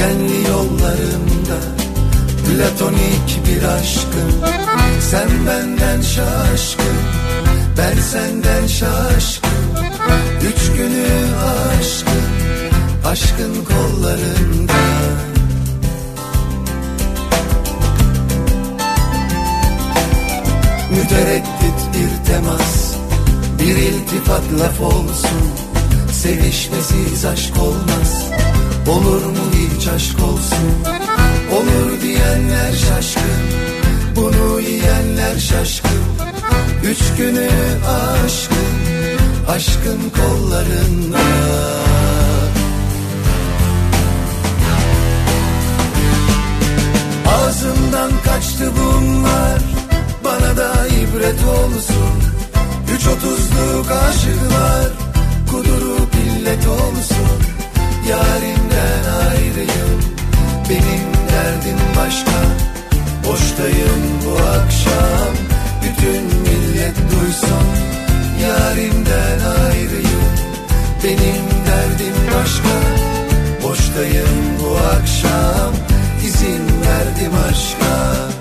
D: Dikenli yollarında Platonik bir aşkım Sen benden şaşkın Ben senden şaşkın. Üç günü aşkın Aşkın kollarında. Mütereddit bir temas Bir iltifat laf olsun. Sevişmesiz aşk olmaz Olur mu hiç aşk olsun. Olur diyenler şaşkın Bunu yiyenler şaşkın. Üç günü aşkın Aşkın kollarında. Ağzımdan kaçtı bunlar Bana da ibret olsun. Üç otuzluk aşıklar Kudurup illet olsun Yarimden ayrıyım. Benim derdim başka. Boştayım bu akşam. Bütün millet duysun. Yarimden ayrıyım. Benim derdim başka. Boştayım bu akşam. İzin verdim aşka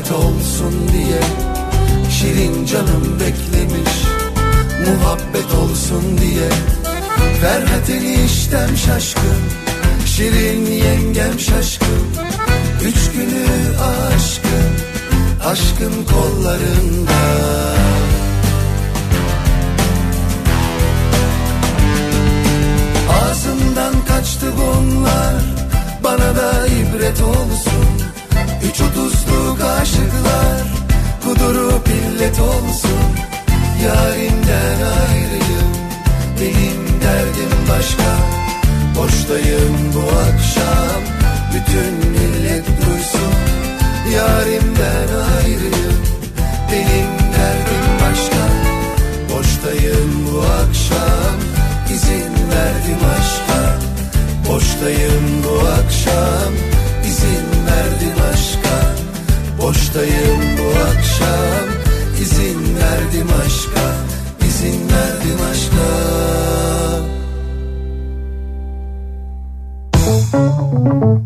D: Halvet olsun diye Şirin canım beklemiş Muhabbet olsun diye Ferhat eniştem şaşkın Şirin yengem şaşkın Üç günü aşkın Aşkın kollarında. Ağzımdan kaçtı bunlar Bana da ibret olsun Üç otuzluk aşıklar Kudurup illet olsun. Yarimden ayrıyım Benim derdim başka. Boştayım bu akşam Bütün millet duysun. Yarimden ayrıyım Benim derdim başka. Boştayım bu akşam izin verdim aşka Boştayım bu akşam izin verdim aşka Boştayım bu akşam. İzin verdim aşka izin verdim aşka.
A: Kafa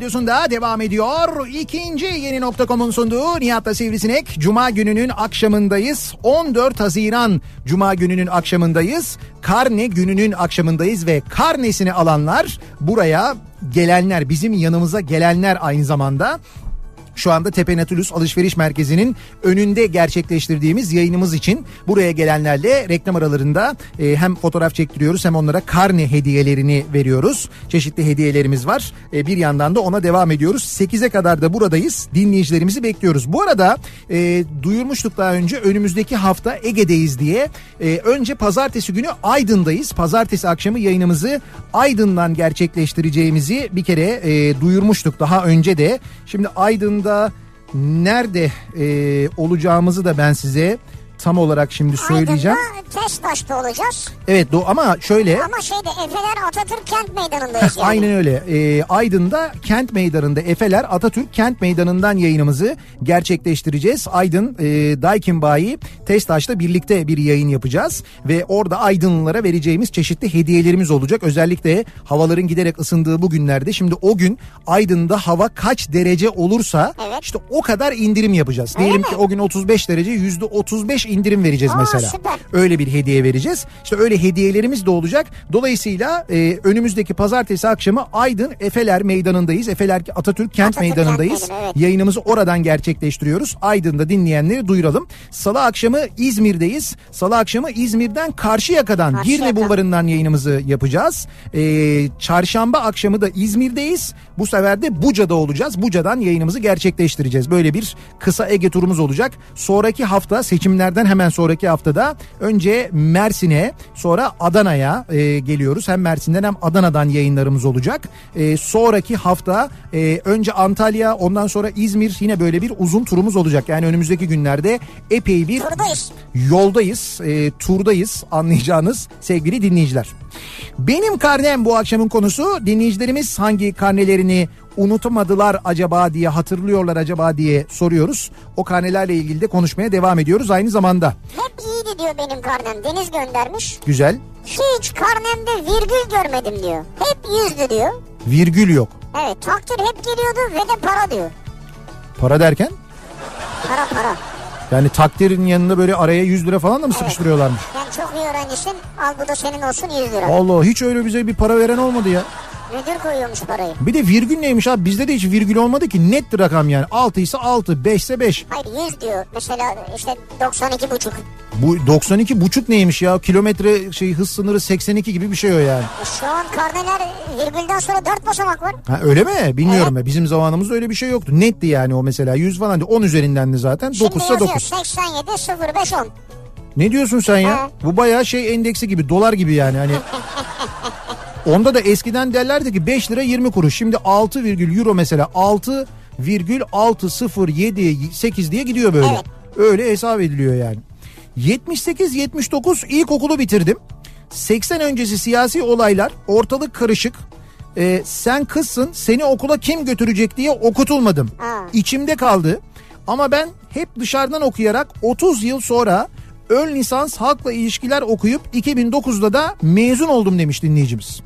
A: radyosunda devam ediyor. İkinci yeni nokta.com'un sunduğu Nihat'la Sivrisinek. Cuma gününün akşamındayız. 14 Haziran Cuma gününün akşamındayız. Karne gününün akşamındayız ve karnesini alanlar buraya gelenler bizim yanımıza gelenler aynı zamanda şu anda Tepe Natulus Alışveriş Merkezi'nin önünde gerçekleştirdiğimiz yayınımız için buraya gelenlerle reklam aralarında e, hem fotoğraf çektiriyoruz hem onlara karne hediyelerini veriyoruz. Çeşitli hediyelerimiz var. E, bir yandan da ona devam ediyoruz. 8'e kadar da buradayız. Dinleyicilerimizi bekliyoruz. Bu arada e, duyurmuştuk daha önce önümüzdeki hafta Ege'deyiz diye. E, önce pazartesi günü Aydın'dayız. Pazartesi akşamı yayınımızı Aydın'dan gerçekleştireceğimizi bir kere e, duyurmuştuk daha önce de. Şimdi Aydın'da nerede e, olacağımızı da ben size tam olarak şimdi söyleyeceğim.
B: Aydın'da Testaş'ta olacağız.
A: Evet do- ama şöyle
B: Ama şeyde Efeler Atatürk Kent Meydanı'ndayız yani.
A: Aynen öyle. Ee, Aydın'da Kent Meydanı'nda Efeler Atatürk Kent Meydanı'ndan yayınımızı gerçekleştireceğiz. Aydın e, Daikin Bayi Testaş'ta birlikte bir yayın yapacağız. Ve orada Aydınlılara vereceğimiz çeşitli hediyelerimiz olacak. Özellikle havaların giderek ısındığı bu günlerde. Şimdi o gün Aydın'da hava kaç derece olursa
B: Evet.
A: işte o kadar indirim yapacağız. Diyelim
B: mi?
A: ki o gün 35 derece %35 indirim vereceğiz
B: Aa,
A: mesela.
B: süper.
A: Öyle bir hediye vereceğiz. İşte öyle hediyelerimiz de olacak. Dolayısıyla e, önümüzdeki pazartesi akşamı Aydın Efeler Meydanı'ndayız. Efeler Atatürk Kent
B: Atatürk
A: Meydanı'ndayız.
B: Kent evet.
A: Yayınımızı oradan gerçekleştiriyoruz. Aydın'da dinleyenleri duyuralım. Salı akşamı İzmir'deyiz. Salı akşamı İzmir'den Karşıyaka'dan
B: Karşıyaka.
A: Girne Bulvarı'ndan yayınımızı yapacağız. Ee, çarşamba akşamı da İzmir'deyiz. Bu sefer de Buca'da olacağız. Buca'dan yayınımızı gerçekleştireceğiz. Böyle bir kısa Ege turumuz olacak. Sonraki hafta seçimlerden hemen sonraki haftada önce Mersin'e sonra Adana'ya e, geliyoruz. Hem Mersin'den hem Adana'dan yayınlarımız olacak. E, sonraki hafta e, önce Antalya ondan sonra İzmir yine böyle bir uzun turumuz olacak. Yani önümüzdeki günlerde epey bir
B: Buradayız.
A: yoldayız, e, turdayız anlayacağınız sevgili dinleyiciler. Benim karnem bu akşamın konusu. Dinleyicilerimiz hangi karnelerini unutmadılar acaba diye hatırlıyorlar acaba diye soruyoruz. O karnelerle ilgili de konuşmaya devam ediyoruz aynı zamanda.
B: Hep iyiydi diyor benim karnem. Deniz göndermiş.
A: Güzel.
B: Hiç karnemde virgül görmedim diyor. Hep yüzdü diyor.
A: Virgül yok.
B: Evet takdir hep geliyordu ve de para diyor.
A: Para derken
B: Para para.
A: yani takdirin yanında böyle araya 100 lira falan da mı sıkıştırıyorlarmış?
B: Yani çok iyi öğrencisin al bu da senin olsun 100 lira.
A: Allah hiç öyle bize bir para veren olmadı ya.
B: Müdür koyuyormuş parayı.
A: Bir de virgül neymiş abi bizde de hiç virgül olmadı ki net rakam yani 6 ise 6 5 ise 5.
B: Hayır 100 diyor. Mesela işte 92 buçuk.
A: Bu 92 buçuk neymiş ya kilometre şey hız sınırı 82 gibi bir şey o yani.
B: E Şu an karneler virgülden sonra 4 basamak var.
A: Ha öyle mi? Bilmiyorum ben. Bizim zamanımızda öyle bir şey yoktu. Netti yani o mesela 100 falan değil. 10 üzerinden de zaten.
B: Şimdi
A: 9 ise
B: yazıyor
A: 9.
B: 87 05 10.
A: Ne diyorsun sen ya?
B: Ha.
A: Bu bayağı şey endeksi gibi dolar gibi yani hani. Onda da eskiden derlerdi ki 5 lira 20 kuruş. Şimdi 6 virgül euro mesela 6 virgül 607 8 diye gidiyor böyle.
B: Evet.
A: Öyle hesap ediliyor yani. 78-79 ilkokulu bitirdim. 80 öncesi siyasi olaylar ortalık karışık. Ee, sen kızsın seni okula kim götürecek diye okutulmadım.
B: Ha.
A: İçimde kaldı. Ama ben hep dışarıdan okuyarak 30 yıl sonra ön lisans halkla ilişkiler okuyup 2009'da da mezun oldum demiş dinleyicimiz.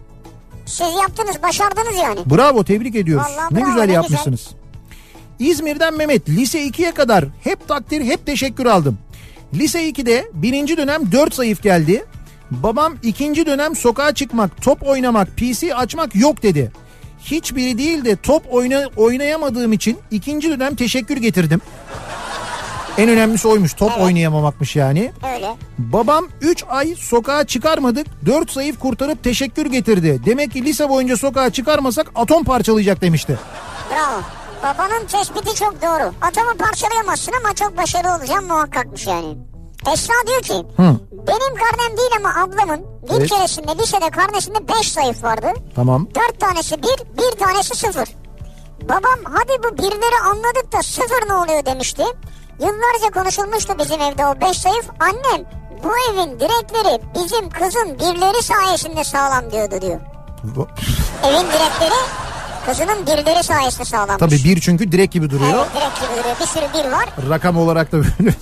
B: Siz yaptınız başardınız yani.
A: Bravo tebrik ediyoruz.
B: Vallahi
A: ne
B: bravo,
A: güzel
B: ne
A: yapmışsınız. İzmir'den Mehmet lise 2'ye kadar hep takdir hep teşekkür aldım. Lise 2'de birinci dönem 4 zayıf geldi. Babam ikinci dönem sokağa çıkmak, top oynamak, PC açmak yok dedi. Hiçbiri değil de top oyna, oynayamadığım için ikinci dönem teşekkür getirdim. En önemlisi oymuş top oynayamamakmış yani.
B: Öyle.
A: Babam 3 ay sokağa çıkarmadık 4 zayıf kurtarıp teşekkür getirdi. Demek ki lise boyunca sokağa çıkarmasak atom parçalayacak demişti.
B: Bravo. Babanın tespiti çok doğru. Atomu parçalayamazsın ama çok başarılı olacağım muhakkakmış yani. Esra diyor ki
A: Hı.
B: benim karnem değil ama ablamın bir
A: Evet.
B: keresinde lisede karnesinde 5 zayıf vardı.
A: Tamam.
B: 4 tanesi 1 bir tanesi 0. Babam hadi bu birleri anladık da 0 ne oluyor demişti. Yıllarca konuşulmuştu bizim evde o 5 zayıf. Annem bu evin direkleri bizim kızın birleri sayesinde sağlam diyordu diyor. Evin direkleri kızının birleri sayesinde sağlammış.
A: Tabii bir çünkü direk gibi duruyor.
B: Evet direkt gibi duruyor. Bir sürü bir var.
A: Rakam olarak da böyle.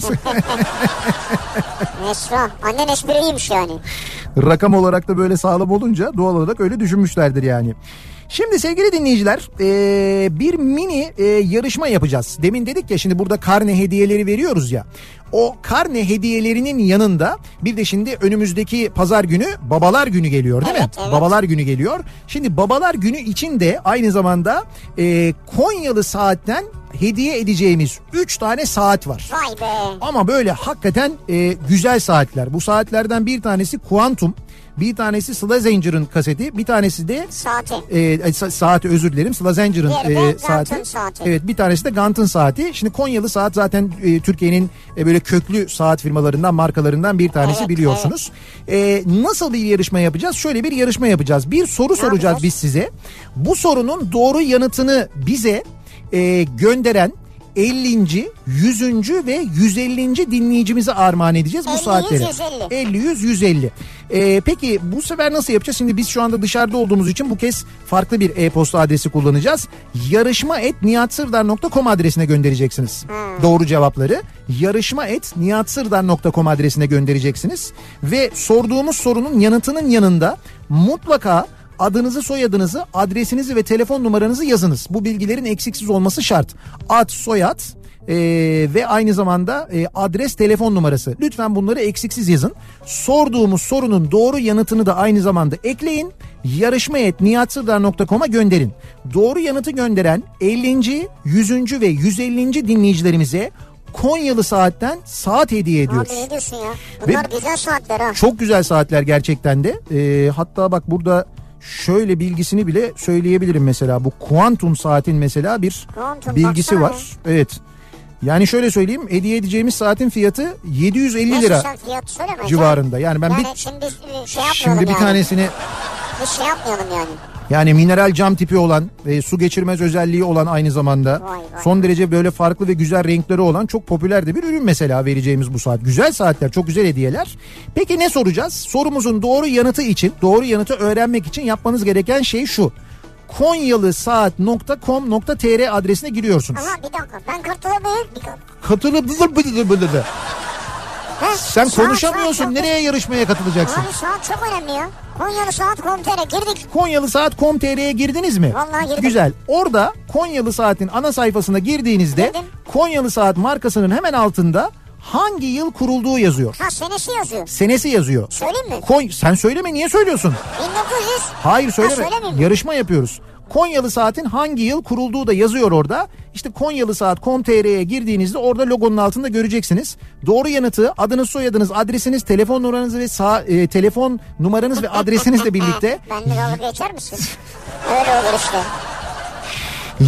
B: Esra. Annen espriymiş yani.
A: rakam olarak da böyle sağlam olunca doğal olarak öyle düşünmüşlerdir yani. Şimdi sevgili dinleyiciler eee, bir mini eee, yarışma yapacağız. Demin dedik ya şimdi burada karne hediyeleri veriyoruz ya. O karne hediyelerinin yanında bir de şimdi önümüzdeki pazar günü babalar günü geliyor değil mi?
B: Evet, evet.
A: Babalar günü geliyor. Şimdi babalar günü için de aynı zamanda eee, Konyalı saatten hediye edeceğimiz 3 tane saat var.
B: Vay be.
A: Ama böyle hakikaten e, güzel saatler. Bu saatlerden bir tanesi Quantum, bir tanesi Slazenger'ın kaseti, bir tanesi de
B: Saati.
A: e, e, sa- saati özür dilerim.
B: Diğeri de
A: e, saati.
B: saati.
A: Evet bir tanesi de Gant'ın saati. Şimdi Konyalı saat zaten e, Türkiye'nin e, böyle köklü saat firmalarından, markalarından bir tanesi
B: Evet,
A: biliyorsunuz. E, nasıl bir yarışma yapacağız? Şöyle bir yarışma yapacağız. Bir soru soracağız
B: yapacağız?
A: biz size. Bu sorunun doğru yanıtını bize e, gönderen 50. 100. ve 150. dinleyicimize armağan edeceğiz bu
B: 50,
A: saatleri.
B: 150.
A: 50 100 150. Ee, peki bu sefer nasıl yapacağız? Şimdi biz şu anda dışarıda olduğumuz için bu kez farklı bir e-posta adresi kullanacağız. Yarışma et niyatsırdar.com adresine göndereceksiniz. Doğru cevapları. Yarışma et niyatsırdar.com adresine göndereceksiniz. Ve sorduğumuz sorunun yanıtının yanında mutlaka adınızı, soyadınızı, adresinizi ve telefon numaranızı yazınız. Bu bilgilerin eksiksiz olması şart. Ad, soyad, Ee, ve aynı zamanda e, adres telefon numarası. Lütfen bunları eksiksiz yazın. Sorduğumuz sorunun doğru yanıtını da aynı zamanda ekleyin. Yarışma.niyatsırdar.com'a gönderin. Doğru yanıtı gönderen 50. 100. ve 150. dinleyicilerimize Konyalı Saat'ten saat hediye ediyoruz.
B: Abi ne diyorsun ya? Bunlar
A: Ve-
B: güzel saatler ha.
A: Çok güzel saatler gerçekten de. Ee, hatta bak burada şöyle bilgisini bile söyleyebilirim mesela. Bu kuantum saatin mesela bir
B: Kuantum,
A: bilgisi
B: baksana
A: var. Evet. Yani şöyle söyleyeyim hediye edeceğimiz saatin fiyatı 750
B: Neyse
A: lira
B: fiyatı
A: civarında. Yani ben
B: yani
A: bir
B: şimdi e, şey
A: şimdi bir
B: yani.
A: tanesini
B: Bir şey yapmayalım yani.
A: yani mineral cam tipi olan ve su geçirmez özelliği olan aynı zamanda
B: Vay vay.
A: son derece böyle farklı ve güzel renkleri olan çok popüler de bir ürün mesela vereceğimiz bu saat. Güzel saatler, çok güzel hediyeler. Peki ne soracağız? Sorumuzun doğru yanıtı için, doğru yanıtı öğrenmek için yapmanız gereken şey şu. konyalısaat.com.tr adresine giriyorsunuz.
B: Ama bir dakika ben katılabilir bir dakika.
A: Katılıp Sen
B: Saat,
A: konuşamıyorsun.
B: saat
A: Nereye yarışmaya katılacaksın?
B: Abi saat çok önemli ya. Konyalı saat komtere girdik.
A: Konyalısaat.com.tr'ye girdiniz mi?
B: Vallahi girdim.
A: Güzel. Orada Konyalı Saat'in ana sayfasına girdiğinizde
B: Girdim.
A: Konyalı Saat markasının hemen altında hangi yıl kurulduğu yazıyor.
B: Ha senesi yazıyor.
A: Senesi yazıyor.
B: Söyleyeyim mi?
A: Kon sen söyleme niye söylüyorsun?
B: 1900.
A: Hayır söyleme.
B: söylemeyeyim mi?
A: Yarışma yapıyoruz. Konyalı Saat'in hangi yıl kurulduğu da yazıyor orada. İşte Konyalı Saat.com.tr'ye girdiğinizde orada logonun altında göreceksiniz. Doğru yanıtı adınız, soyadınız, adresiniz, telefon numaranız ve sağ, e, telefon numaranız ve adresinizle birlikte
B: Benle dalga geçer misin? Öyle olur işte.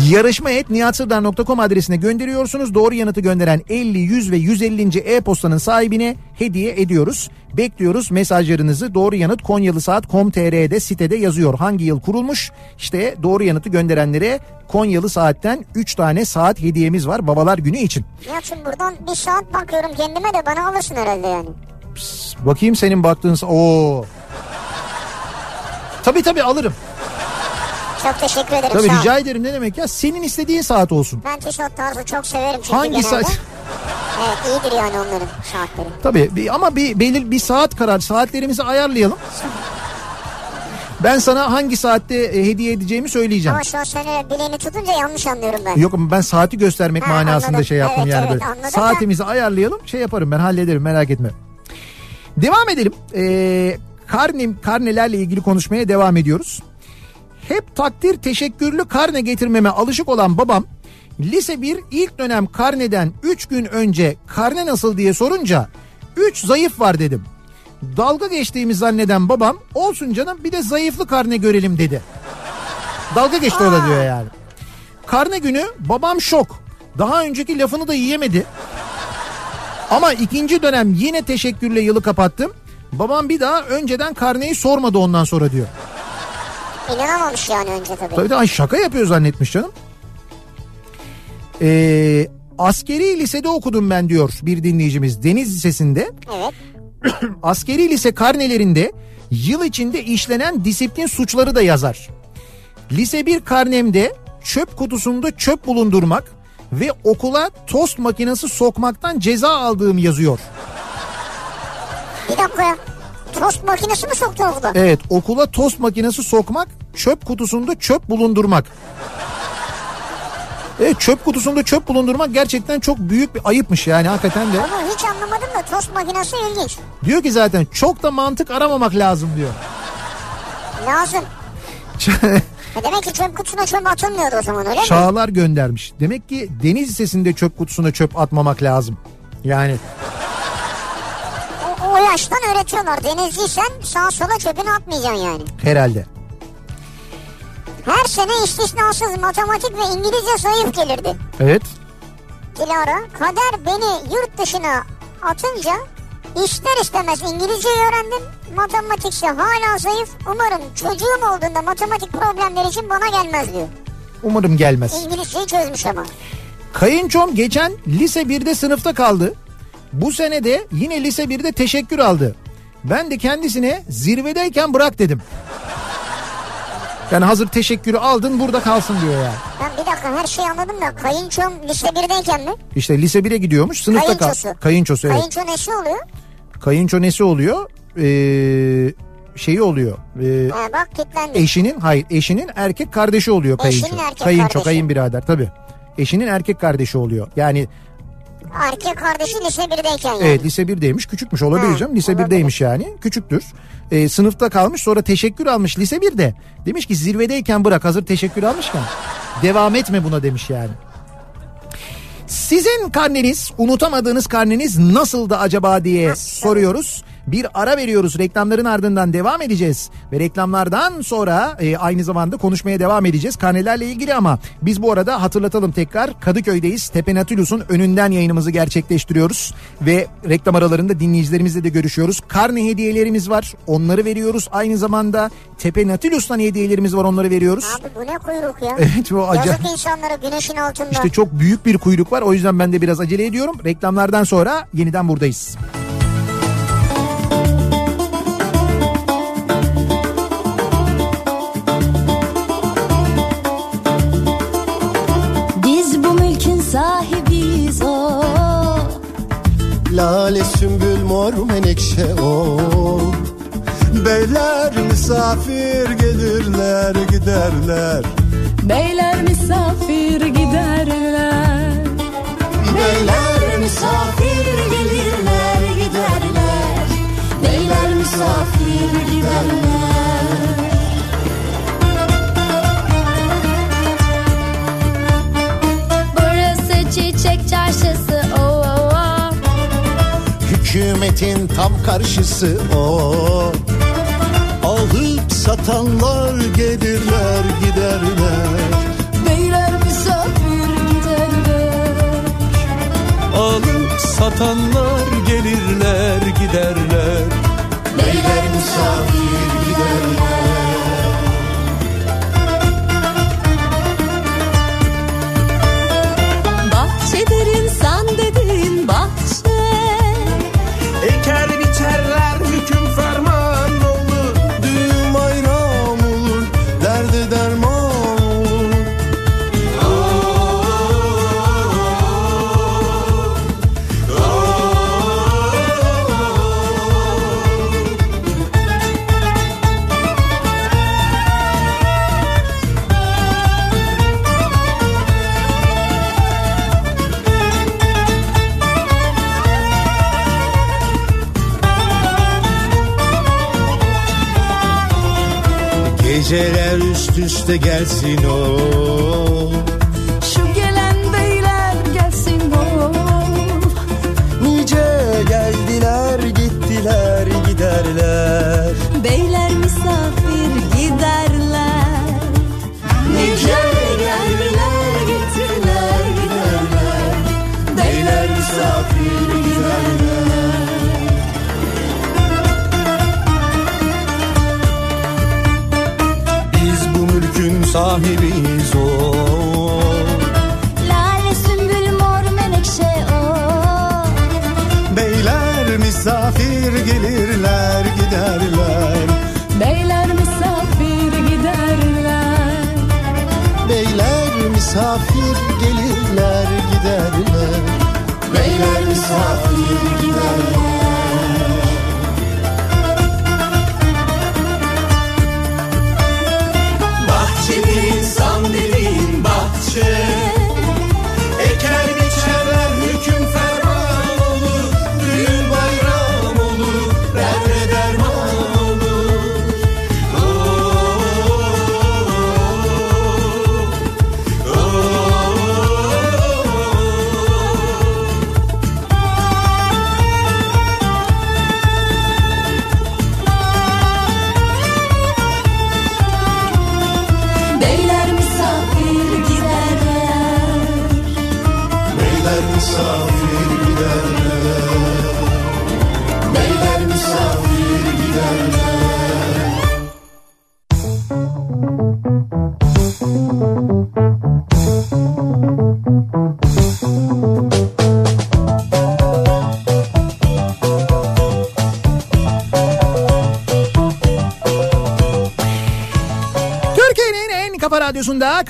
A: Yarışma et niyatsırdar.com adresine gönderiyorsunuz. Doğru yanıtı gönderen 50, 100 ve 150. e-postanın sahibine hediye ediyoruz. Bekliyoruz mesajlarınızı. Doğru yanıt Konyalı Saat.com.tr'de sitede yazıyor. Hangi yıl kurulmuş? İşte doğru yanıtı gönderenlere Konyalı Saat'ten 3 tane saat hediyemiz var babalar günü için.
B: Nihat'cığım buradan bir saat bakıyorum kendime de bana alırsın herhalde yani.
A: Bakayım senin baktığın... Oo. Tabii tabii alırım.
B: Çok teşekkür ederim
A: Tabii rica ederim ne demek ya. Senin istediğin saat olsun.
B: Ben tişört tarzı çok severim çünkü
A: Hangi
B: genelde.
A: saat?
B: Evet iyidir yani onların saatleri.
A: Tabii bir- ama bir belir bir saat karar saatlerimizi ayarlayalım. Ben sana hangi saatte e, hediye edeceğimi söyleyeceğim.
B: Ama şu an seni bileğini tutunca yanlış anlıyorum ben.
A: Yok ama ben saati göstermek
B: Ha,
A: manasında
B: anladım.
A: şey yaptım
B: Evet,
A: yani
B: evet,
A: böyle.
B: anladım da-
A: Saatimizi ayarlayalım şey yaparım ben hallederim merak etme. Devam edelim. Ee, karne, karnelerle ilgili konuşmaya devam ediyoruz. Hep takdir teşekkürlü karne getirmeme alışık olan babam lise 1 ilk dönem karneden 3 gün önce karne nasıl diye sorunca 3 zayıf var dedim. Dalga geçtiğimi zanneden babam olsun canım bir de zayıflı karne görelim dedi. Dalga geçti o da diyor yani. Karne günü babam şok. Daha önceki lafını da yiyemedi. Ama ikinci dönem yine teşekkürle yılı kapattım. Babam bir daha önceden karneyi sormadı ondan sonra diyor.
B: İnanamamış yani önce tabii.
A: Tabii de ay şaka yapıyor zannetmiş canım. Ee, askeri lisede okudum ben diyor bir dinleyicimiz Deniz Lisesi'nde.
B: Evet.
A: Askeri lise karnelerinde yıl içinde işlenen disiplin suçları da yazar. Lise 1 karnemde çöp kutusunda çöp bulundurmak ve okula tost makinesi sokmaktan ceza aldığım yazıyor.
B: Bir dakika ya. Tost makinesi mi soktu okula?
A: Evet okula tost makinesi sokmak, çöp kutusunda çöp bulundurmak. Evet çöp kutusunda çöp bulundurmak gerçekten çok büyük bir ayıpmış yani hakikaten de.
B: Ama hiç anlamadım da tost makinesi ilginç.
A: Diyor ki zaten çok da mantık aramamak lazım diyor.
B: Lazım. E demek ki çöp kutusuna çöp atılmıyordu o zaman öyle mi?
A: Çağlar göndermiş. Demek ki deniz lisesinde çöp kutusuna çöp atmamak lazım. Yani
B: yaştan öğretiyorlar. Denizliysen sağa sola çöpünü atmayacaksın yani.
A: herhalde.
B: Her sene istisnasız matematik ve İngilizce zayıf gelirdi.
A: Evet.
B: Dilara, kader beni yurt dışına atınca ister istemez İngilizceyi öğrendim. Matematikse hala zayıf. Umarım çocuğum olduğunda matematik problemleri için bana gelmez diyor.
A: Umarım gelmez.
B: İngilizceyi çözmüş ama.
A: Kayınçom geçen lise 1'de sınıfta kaldı. Bu sene de yine lise 1'de teşekkür aldı. Ben de kendisine zirvedeyken bırak dedim. Yani hazır teşekkürü aldın burada kalsın diyor yani.
B: Ben bir dakika her şeyi anladım da kayınçom lise 1'deyken mi?
A: İşte lise 1'e gidiyormuş sınıfta kal.
B: Kayınçosu.
A: Kayınçosu evet.
B: Kayınço nesi oluyor?
A: Kayınço nesi oluyor? Ee, şeyi oluyor. Ee,
B: Ha, bak kilitlendi.
A: eşinin hayır eşinin erkek kardeşi oluyor kayınço.
B: Eşinin erkek
A: kayınço
B: kardeşi.
A: kayınbirader tabii. eşinin erkek kardeşi oluyor. Yani
B: Erkek kardeşi lise 1'deyken yani.
A: Evet lise 1'deymiş küçükmüş olabilir canım lise
B: olabilir.
A: 1'deymiş yani küçüktür. Ee, sınıfta kalmış sonra teşekkür almış lise 1'de. Demiş ki zirvedeyken bırak hazır teşekkür almışken devam etme buna demiş yani. Sizin karneniz unutamadığınız karneniz nasıldı acaba diye soruyoruz. Bir ara veriyoruz reklamların ardından devam edeceğiz ve reklamlardan sonra e, aynı zamanda konuşmaya devam edeceğiz karnelerle ilgili ama biz bu arada hatırlatalım tekrar Kadıköy'deyiz Tepe Natulus'un önünden yayınımızı gerçekleştiriyoruz ve reklam aralarında dinleyicilerimizle de görüşüyoruz. Karne hediyelerimiz var onları veriyoruz aynı zamanda Tepe Natulus'tan hediyelerimiz var onları veriyoruz.
B: Abi bu ne kuyruk ya?
A: Evet bu acayip.
B: Yazık insanlara güneşin altında.
A: İşte çok büyük bir kuyruk var. O yüzden ben de biraz acele ediyorum. Reklamlardan sonra yeniden buradayız.
C: Biz bu mülkün sahibiyiz o.
E: Lale sümbül mor menekşe o. Beyler misafir gelirler giderler.
C: Beyler misafir giderler Beyler misafir gelirler giderler. Beyler misafir giderler. Burası çiçek çarşısı o o o
E: Hükümetin tam karşısı o Alıp satanlar gelirler giderler
F: Alıp satanlar gelirler giderler.
C: Beyler misafir
E: Geceler üst üste gelsin o sahibiyiz o.
C: Lale sümbül mor menekşe o.
E: Beyler misafir gelirler giderler.
C: Beyler misafir giderler.
E: Beyler misafir gelirler giderler.
C: Beyler misafir giderler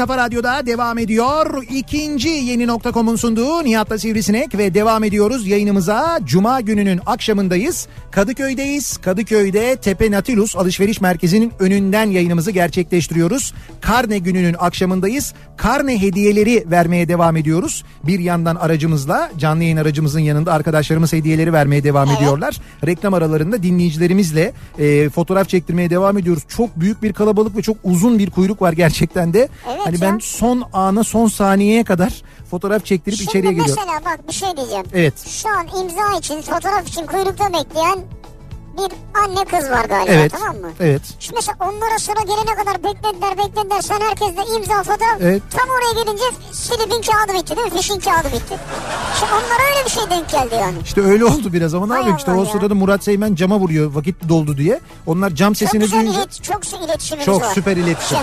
A: Kafa Radyo'da devam ediyor. İkinci yeni nokta.com'un sunduğu Nihat'la Sivrisinek ve devam ediyoruz yayınımıza. Cuma gününün akşamındayız. Kadıköy'deyiz. Kadıköy'de Tepe Natilus Alışveriş Merkezi'nin önünden yayınımızı gerçekleştiriyoruz. Karne gününün akşamındayız. Karne hediyeleri vermeye devam ediyoruz. Bir yandan aracımızla, canlı yayın aracımızın yanında arkadaşlarımız hediyeleri vermeye devam ediyorlar. Reklam aralarında dinleyicilerimizle e, fotoğraf çektirmeye devam ediyoruz. Çok büyük bir kalabalık ve çok uzun bir kuyruk var gerçekten de.
B: Evet
A: hani
B: ya.
A: ben son ana son saniyeye kadar fotoğraf çektirip
B: Şimdi
A: içeriye geliyorum.
B: mesela bak bir şey diyeceğim.
A: Evet.
B: Şu an imza için fotoğraf için kuyrukta bekleyen bir anne kız var galiba
A: Evet.
B: tamam mı?
A: Evet.
B: Şimdi mesela onlara sıra gelene kadar beklediler beklediler sen herkesle imza fotoğraf.
A: Evet.
B: Tam oraya gelince silibin kağıdı bitti değil mi? Fişin kağıdı bitti. Şimdi onlara öyle bir şey denk geldi yani.
A: İşte öyle oldu biraz ama ne yapayım işte o sırada Murat Seymen cama vuruyor vakit doldu diye. Onlar cam
B: Çok
A: sesini
B: güzel
A: duyunca
B: ilet, çok iletişimimiz
A: çok
B: var.
A: süper iletişim.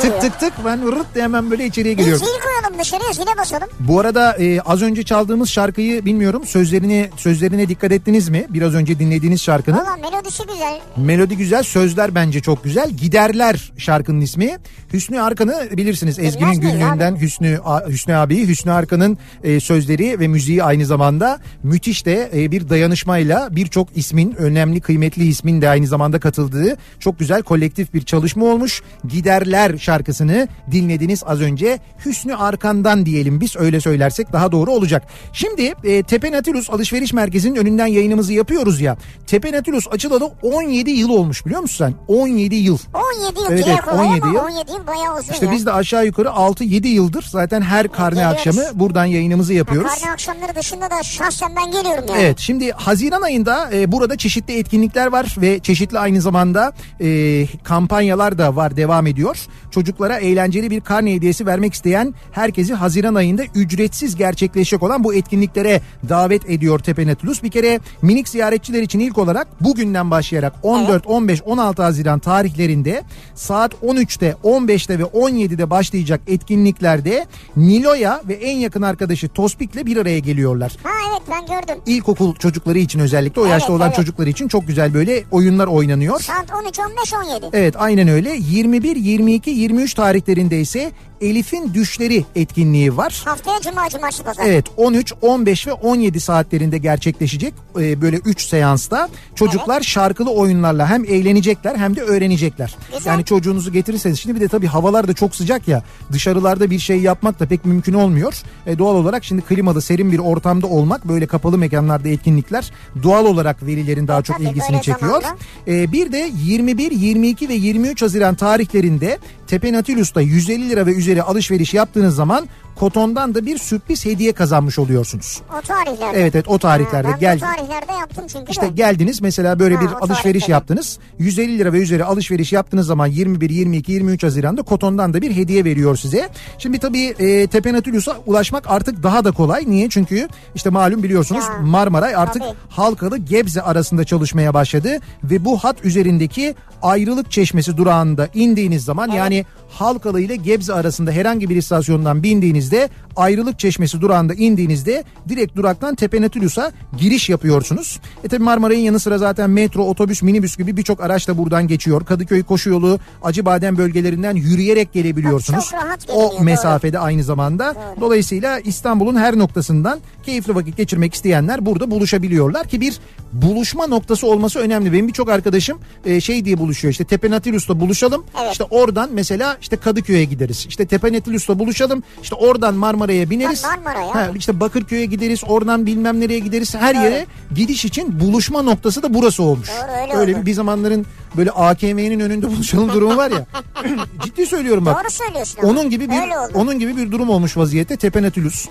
A: Tık tık tık ben rırt diye hemen böyle içeriye
B: Bir
A: giriyorum.
B: zil koyalım dışarıya zile basalım.
A: Bu arada e, az önce çaldığımız şarkıyı bilmiyorum sözlerine sözlerine dikkat ettiniz mi? Biraz önce dinlediğiniz şarkının.
B: Valla melodisi güzel.
A: Melodi güzel, sözler bence çok güzel. Giderler şarkının ismi. Hüsnü Arkan'ı bilirsiniz. Ezgi'nin
B: miyiz
A: günlüğünden Hüsnü A- Hüsnü abi, Hüsnü Arkan'ın e, sözleri ve müziği aynı zamanda müthiş de e, bir dayanışmayla birçok ismin, önemli kıymetli ismin de aynı zamanda katıldığı çok güzel kolektif bir çalışma olmuş. Giderler şarkısını dinlediniz az önce. Hüsnü Arkan'dan diyelim biz öyle söylersek daha doğru olacak. Şimdi e, Tepe Natilus Alışveriş Merkezi'nin önünden yayınımızı yapıyoruz ya. Tepe Natilus açılalı 17 yıl olmuş biliyor musun sen? 17 yıl.
B: 17 yıl
A: Evet, evet,
B: kolay
A: 17
B: ama
A: yıl.
B: 17 yıl bayağı uzun
A: İşte
B: ya.
A: biz de aşağı yukarı 6-7 yıldır zaten her karne
B: Geliyoruz.
A: akşamı buradan yayınımızı yapıyoruz.
B: Karne akşamları dışında da şahsen ben geliyorum yani.
A: Evet şimdi Haziran ayında e, burada çeşitli etkinlikler var ve çeşitli aynı zamanda e, kampanyalar da var devam ediyor. Çocuklara eğlenceli bir karne hediyesi vermek isteyen herkesi Haziran ayında ücretsiz gerçekleşecek olan bu etkinliklere davet ediyor Tepenetulus. Bir kere minik ziyaretçiler için ilk olarak bugünden başlayarak 14, 15, 16 Haziran tarihlerinde saat 13'te, 15'te ve 17'de başlayacak etkinliklerde Nilo'ya ve en yakın arkadaşı Tospik'le bir araya geliyorlar
B: Ha evet ben gördüm.
A: ilkokul çocukları için özellikle o
B: Evet,
A: yaşta olan
B: evet.
A: çocuklar için çok güzel böyle oyunlar oynanıyor.
B: Saat 13, 15, 17.
A: Evet aynen öyle 21, 22, 23 tarihlerinde ise Elif'in Düşleri etkinliği var.
B: Haftaya cuma, cumartesi, pazar.
A: Evet 13, 15 ve 17 saatlerinde gerçekleşecek Ee, böyle 3 seansta çocuklar şarkılı oyunlarla hem eğlenecekler hem de öğrenecekler.
B: Güzel.
A: Yani çocuğunuzu getirirseniz şimdi bir de tabii havalar da çok sıcak ya dışarılarda bir şey yapmak da pek mümkün olmuyor. E, doğal olarak şimdi klimalı serin bir ortamda olmak böyle kapalı mekanlarda etkinlikler doğal olarak velilerin daha çok
B: tabii,
A: ilgisini çekiyor. E, bir de 21, 22 ve 23 Haziran tarihlerinde Tepe Natilus'ta 150 lira ve üzeri alışveriş yaptığınız zaman Koton'dan da bir sürpriz hediye kazanmış oluyorsunuz.
B: O tarihlerde.
A: Evet evet o tarihlerde
B: Ha, ben
A: gel.
B: o tarihlerde yaptım çünkü
A: İşte
B: de.
A: geldiniz mesela böyle
B: Ha,
A: bir alışveriş
B: tarihte.
A: yaptınız. 150 lira ve üzeri alışveriş yaptığınız zaman 21, 22, 23 Haziran'da Koton'dan da bir hediye veriyor size. Şimdi tabii e, Tepe Natulus'a ulaşmak artık daha da kolay. Niye? Çünkü işte malum biliyorsunuz
B: Ya,
A: Marmaray artık
B: tabii.
A: Halkalı Gebze arasında çalışmaya başladı. Ve bu hat üzerindeki ayrılık çeşmesi durağında indiğiniz zaman yani Halkalı ile Gebze arasında herhangi bir istasyondan bindiğinizde ayrılık çeşmesi durağında indiğinizde direkt duraktan Tepenatülus'a giriş yapıyorsunuz. E tabi Marmaray'ın yanı sıra zaten metro, otobüs, minibüs gibi birçok araç da buradan geçiyor. Kadıköy koşu yolu, Acıbadem bölgelerinden yürüyerek gelebiliyorsunuz.
B: Çok rahat geliniyor,
A: o
B: doğru.
A: mesafede aynı zamanda. Dolayısıyla İstanbul'un her noktasından keyifli vakit geçirmek isteyenler burada buluşabiliyorlar ki bir buluşma noktası olması önemli. Benim birçok arkadaşım e, şey diye buluşuyor işte Tepenatilus'ta buluşalım.
B: Evet.
A: İşte oradan mesela işte Kadıköy'e gideriz. İşte Tepenatilus'ta buluşalım. İşte oradan Marmara'ya bineriz.
B: Ha, Marmara'ya.
A: Ha, işte Bakırköy'e gideriz. Oradan bilmem nereye gideriz. Her yere gidiş için buluşma noktası da burası olmuş.
B: Doğru, öyle
A: bir,
B: oldu.
A: bir zamanların böyle AKM'nin önünde buluşalım durumu var ya. Ciddi söylüyorum bak.
B: Doğru söylüyorsun ama.
A: Onun gibi bir
B: Öyle
A: onun gibi bir durum olmuş vaziyette Tepenatülüs.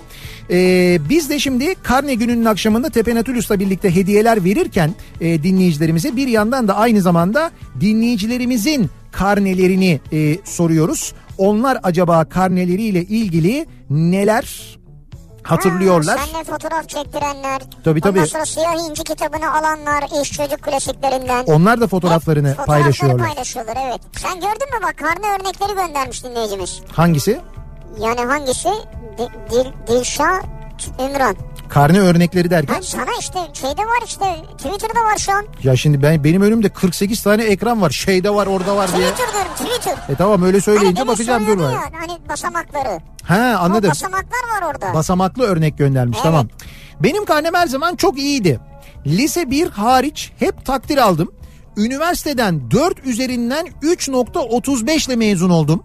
A: Ee, biz de şimdi karne gününün akşamında Tepenatülüs'le birlikte hediyeler verirken e, dinleyicilerimize bir yandan da aynı zamanda dinleyicilerimizin karnelerini e, soruyoruz. Onlar acaba karneleriyle ilgili neler hatırlıyorlar?
B: Ha, seninle fotoğraf çektirenler.
A: Tabii, tabii.
B: Ondan sonra siyah inci kitabını alanlar iş çocuk klasiklerinden.
A: Onlar da fotoğraflarını
B: fotoğrafları
A: paylaşıyorlar.
B: paylaşıyorlar evet. Sen gördün mü bak karne örnekleri göndermiş dinleyicimiz.
A: Hangisi?
B: Yani hangisi? Di- Dil, Dilşah Evet Ümran.
A: Karne örnekleri derken.
B: Ha, sana işte şeyde var işte Twitter'da var şu an.
A: Ya şimdi ben benim önümde 48 tane ekran var. Şeyde var orada var diye.
B: Twitter diyorum Twitter.
A: E tamam öyle söyleyince
B: Hani
A: bakacağım dur var.
B: ya, hani basamakları. O
A: anladım.
B: basamaklar var orada.
A: Basamaklı örnek göndermiş
B: Evet.
A: tamam. Benim karnem her zaman çok iyiydi. Lise 1 hariç hep takdir aldım. Üniversiteden 4 üzerinden 3.35 ile mezun oldum.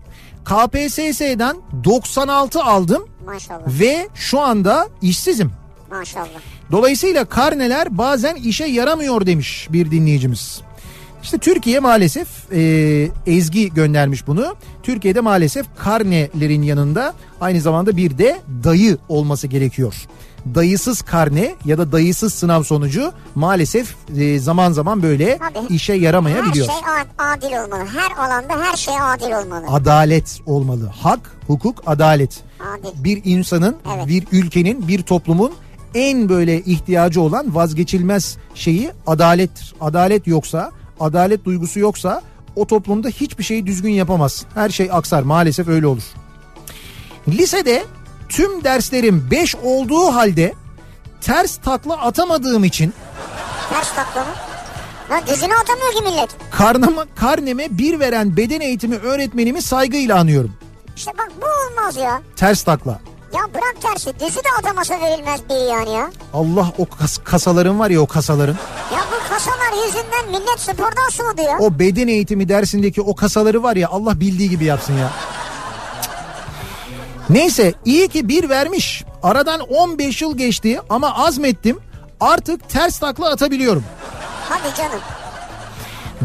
A: KPSS'den 96 aldım
B: Maşallah.
A: ve şu anda işsizim.
B: Maşallah.
A: Dolayısıyla karneler bazen işe yaramıyor demiş bir dinleyicimiz. İşte Türkiye maalesef e, Ezgi göndermiş bunu. Türkiye'de maalesef karnelerin yanında aynı zamanda bir de dayı olması gerekiyor. Dayısız karne ya da dayısız sınav sonucu maalesef e, zaman zaman böyle
B: Tabii.
A: işe yaramayabiliyor.
B: Her şey ad- adil olmalı. Her alanda her şey adil olmalı.
A: Adalet olmalı. Hak, hukuk, adalet.
B: Adil.
A: bir insanın,
B: Evet.
A: bir ülkenin, bir toplumun en böyle ihtiyacı olan vazgeçilmez şeyi adalettir. Adalet yoksa, adalet duygusu yoksa o toplumda hiçbir şeyi düzgün yapamaz. Her şey aksar maalesef öyle olur. Lisede tüm derslerim 5 olduğu halde ters takla atamadığım için
B: Ters takla mı? Lan düzünü atamıyor ki millet.
A: karnıma, karneme bir veren beden eğitimi öğretmenimi saygıyla anıyorum.
B: İşte bak bu olmaz ya.
A: Ters takla.
B: Ya bırak tersi. Düzü de atamasa verilmez biri yani ya.
A: Allah o kas- kasaların var ya o kasaların.
B: Ya bu kasalar yüzünden millet spordan soğudu ya.
A: O beden eğitimi dersindeki o kasaları var ya Allah bildiği gibi yapsın ya. Neyse iyi ki bir vermiş. Aradan 15 yıl geçti ama azmettim. Artık ters takla atabiliyorum.
B: Hadi canım.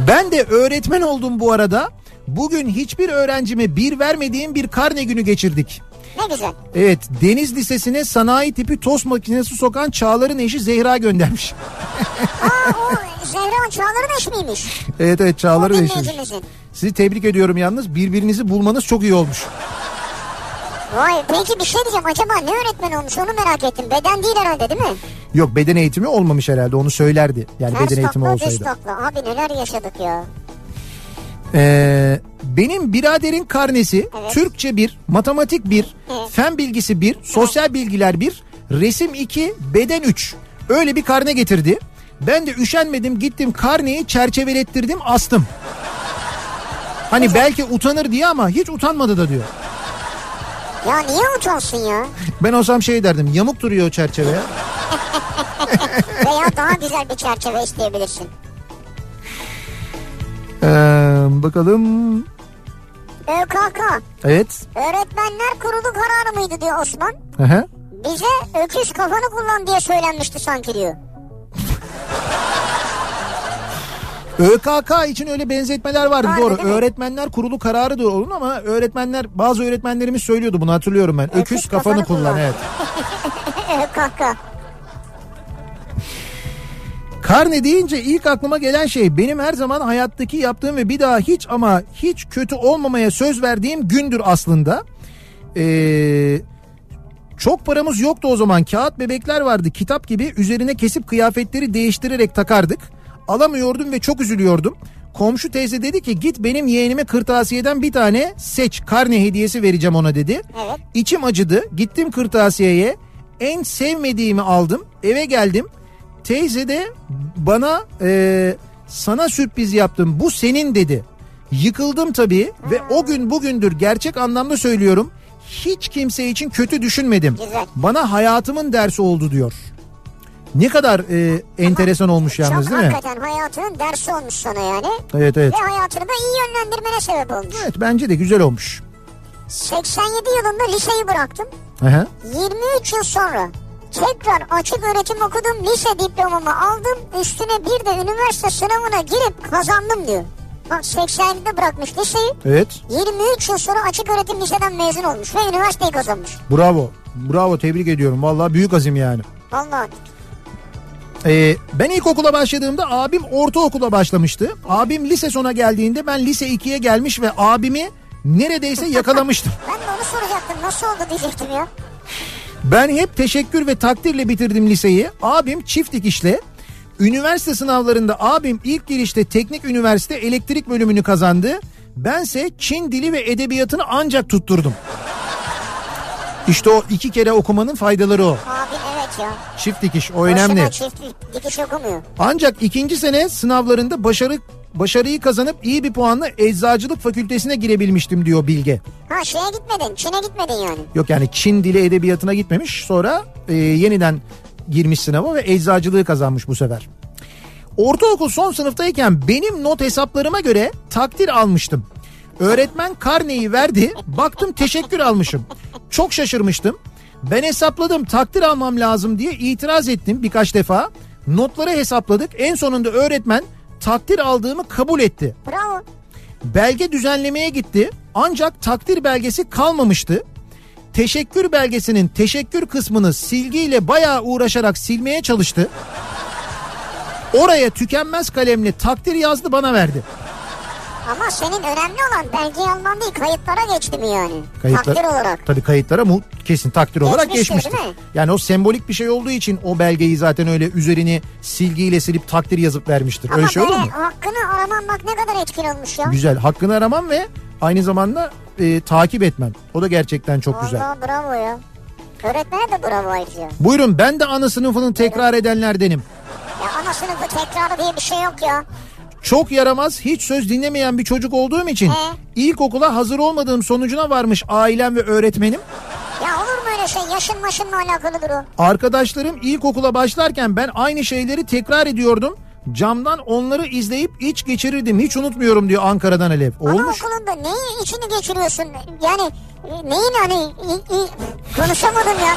A: Ben de öğretmen oldum bu arada. Bugün hiçbir öğrencime bir vermediğim bir karne günü geçirdik.
B: Ne güzel.
A: Evet Deniz Lisesi'ne sanayi tipi tost makinesi sokan Çağlar'ın eşi Zehra göndermiş.
B: Aa o Zehra Çağlar'ın eş miymiş?
A: evet evet Çağlar'ın eşi. Sizi tebrik ediyorum yalnız. Birbirinizi bulmanız çok iyi olmuş.
B: Vay peki bir şey diyeceğim. Acaba ne öğretmen olmuş onu merak ettim. Beden değil herhalde değil mi?
A: Yok beden eğitimi olmamış herhalde onu söylerdi. Yani
B: Ters
A: beden eğitimi olsaydı.
B: takla. Abi neler yaşadık ya.
A: Ee, benim biraderin karnesi
B: Evet.
A: Türkçe 1, matematik 1,
B: Evet.
A: fen bilgisi 1, sosyal bilgiler 1, resim 2, beden 3. Öyle bir karne getirdi. Ben de üşenmedim gittim karneyi çerçevelettirdim astım. Hani belki utanır diye ama hiç utanmadı da diyor.
B: Ya niye utansın ya?
A: Ben olsam şey derdim yamuk duruyor o çerçeve. ya.
B: Veya daha güzel bir çerçeve isteyebilirsin.
A: Ee, bakalım.
B: ÖKK.
A: Evet.
B: Öğretmenler Kurulu kararı mıydı diyor Osman.
A: Hı hı.
B: Bize öküz kafanı kullan diye söylenmişti sanki diyor.
A: ÖKK için öyle benzetmeler vardı
B: Vardı,
A: doğru. Öğretmenler kurulu kararı da olun ama öğretmenler bazı öğretmenlerimiz söylüyordu bunu hatırlıyorum ben. Öküz, kafanı, kullan. evet.
B: ÖKK.
A: Karne deyince ilk aklıma gelen şey benim her zaman hayattaki yaptığım ve bir daha hiç ama hiç kötü olmamaya söz verdiğim gündür aslında. Ee, çok paramız yoktu o zaman. Kağıt bebekler vardı kitap gibi üzerine kesip kıyafetleri değiştirerek takardık. Alamıyordum ve çok üzülüyordum. Komşu teyze dedi ki git benim yeğenime kırtasiyeden bir tane seç karne hediyesi vereceğim ona dedi.
B: Evet.
A: İçim acıdı gittim kırtasiyeye en sevmediğimi aldım eve geldim. Teyze de bana e, sana sürpriz yaptım bu senin dedi. Yıkıldım tabii ve o gün bugündür gerçek anlamda söylüyorum. Hiç kimse için kötü düşünmedim.
B: Güzel.
A: Bana hayatımın dersi oldu diyor. Ne kadar e, enteresan olmuş yalnız
B: Çok
A: değil mi?
B: hakikaten hayatının dersi olmuş sana yani.
A: Evet evet.
B: Ve hayatını da iyi yönlendirmene sebep olmuş.
A: Evet bence de güzel olmuş.
B: 87 yılında liseyi bıraktım.
A: Aha.
B: 23 yıl sonra tekrar açık öğretim okudum. Lise diplomamı aldım. Üstüne bir de üniversite sınavına girip kazandım diyor. Bak 87'de bırakmış liseyi.
A: Evet.
B: 23 yıl sonra açık öğretim liseden mezun olmuş ve üniversiteyi kazanmış.
A: Bravo. Bravo tebrik ediyorum. Vallahi büyük azim yani.
B: Vallahi
A: Ee, ben ilkokula başladığımda abim ortaokula başlamıştı. Abim lise sona geldiğinde ben lise 2'ye gelmiş ve abimi neredeyse yakalamıştım.
B: ben de onu soracaktım. Nasıl oldu diyecektim ya.
A: Ben hep teşekkür ve takdirle bitirdim liseyi. Abim çift dikişle. Üniversite sınavlarında abim ilk girişte teknik üniversite elektrik bölümünü kazandı. Bense Çin dili ve edebiyatını ancak tutturdum. İşte o iki kere okumanın faydaları o.
B: Abi Evet ya.
A: Çift dikiş o önemli.
B: Boşuna çift dikiş okumuyor.
A: Ancak ikinci sene sınavlarında başarı başarıyı kazanıp iyi bir puanla eczacılık fakültesine girebilmiştim diyor Bilge.
B: Ha şeye gitmedin. Çin'e gitmedin yani.
A: Yok yani Çin dili edebiyatına gitmemiş sonra e, yeniden girmiş sınava ve eczacılığı kazanmış bu sefer. Ortaokul son sınıftayken benim not hesaplarıma göre takdir almıştım. Öğretmen karneyi verdi baktım teşekkür almışım. Çok şaşırmıştım. Ben hesapladım takdir almam lazım diye itiraz ettim birkaç defa. Notları hesapladık en sonunda öğretmen takdir aldığımı kabul etti.
B: Bravo.
A: Belge düzenlemeye gitti ancak takdir belgesi kalmamıştı. Teşekkür belgesinin teşekkür kısmını silgiyle bayağı uğraşarak silmeye çalıştı. Oraya tükenmez kalemle takdir yazdı bana verdi.
B: Ama senin önemli olan belgeyi alman değil kayıtlara geçti mi yani?
A: Kayıtlar-
B: Takdir olarak.
A: Tabii kayıtlara mu kesin takdir olarak
B: Geçmiştir,
A: geçmiştir.
B: değil mi?
A: Yani o sembolik bir şey olduğu için o belgeyi zaten öyle üzerini silgiyle silip takdir yazıp vermiştir.
B: Ama
A: öyle şey olur mu?
B: hakkını araman bak ne kadar etkili olmuş ya.
A: Güzel. Hakkını aramam ve aynı zamanda e, takip etmem. O da gerçekten çok güzel.
B: Vallahi bravo ya. Öğretmene de bravo ayrıca.
A: Buyurun ben de ana sınıfını tekrar edenlerdenim.
B: Ya ana sınıfı tekrarı diye bir şey yok ya.
A: Çok yaramaz, hiç söz dinlemeyen bir çocuk olduğum için
B: He.
A: ilkokula hazır olmadığım sonucuna varmış ailem ve öğretmenim.
B: Ya olur mu öyle şey? Yaşın maşınla alakalıdır o.
A: Arkadaşlarım ilkokula başlarken ben aynı şeyleri tekrar ediyordum. Camdan onları izleyip iç geçirirdim. Hiç unutmuyorum diyor Ankara'dan Alev. Olmuş.
B: Anaokulunda neyin içini geçiriyorsun? Yani e, neyin hani i- i- konuşamadım ya.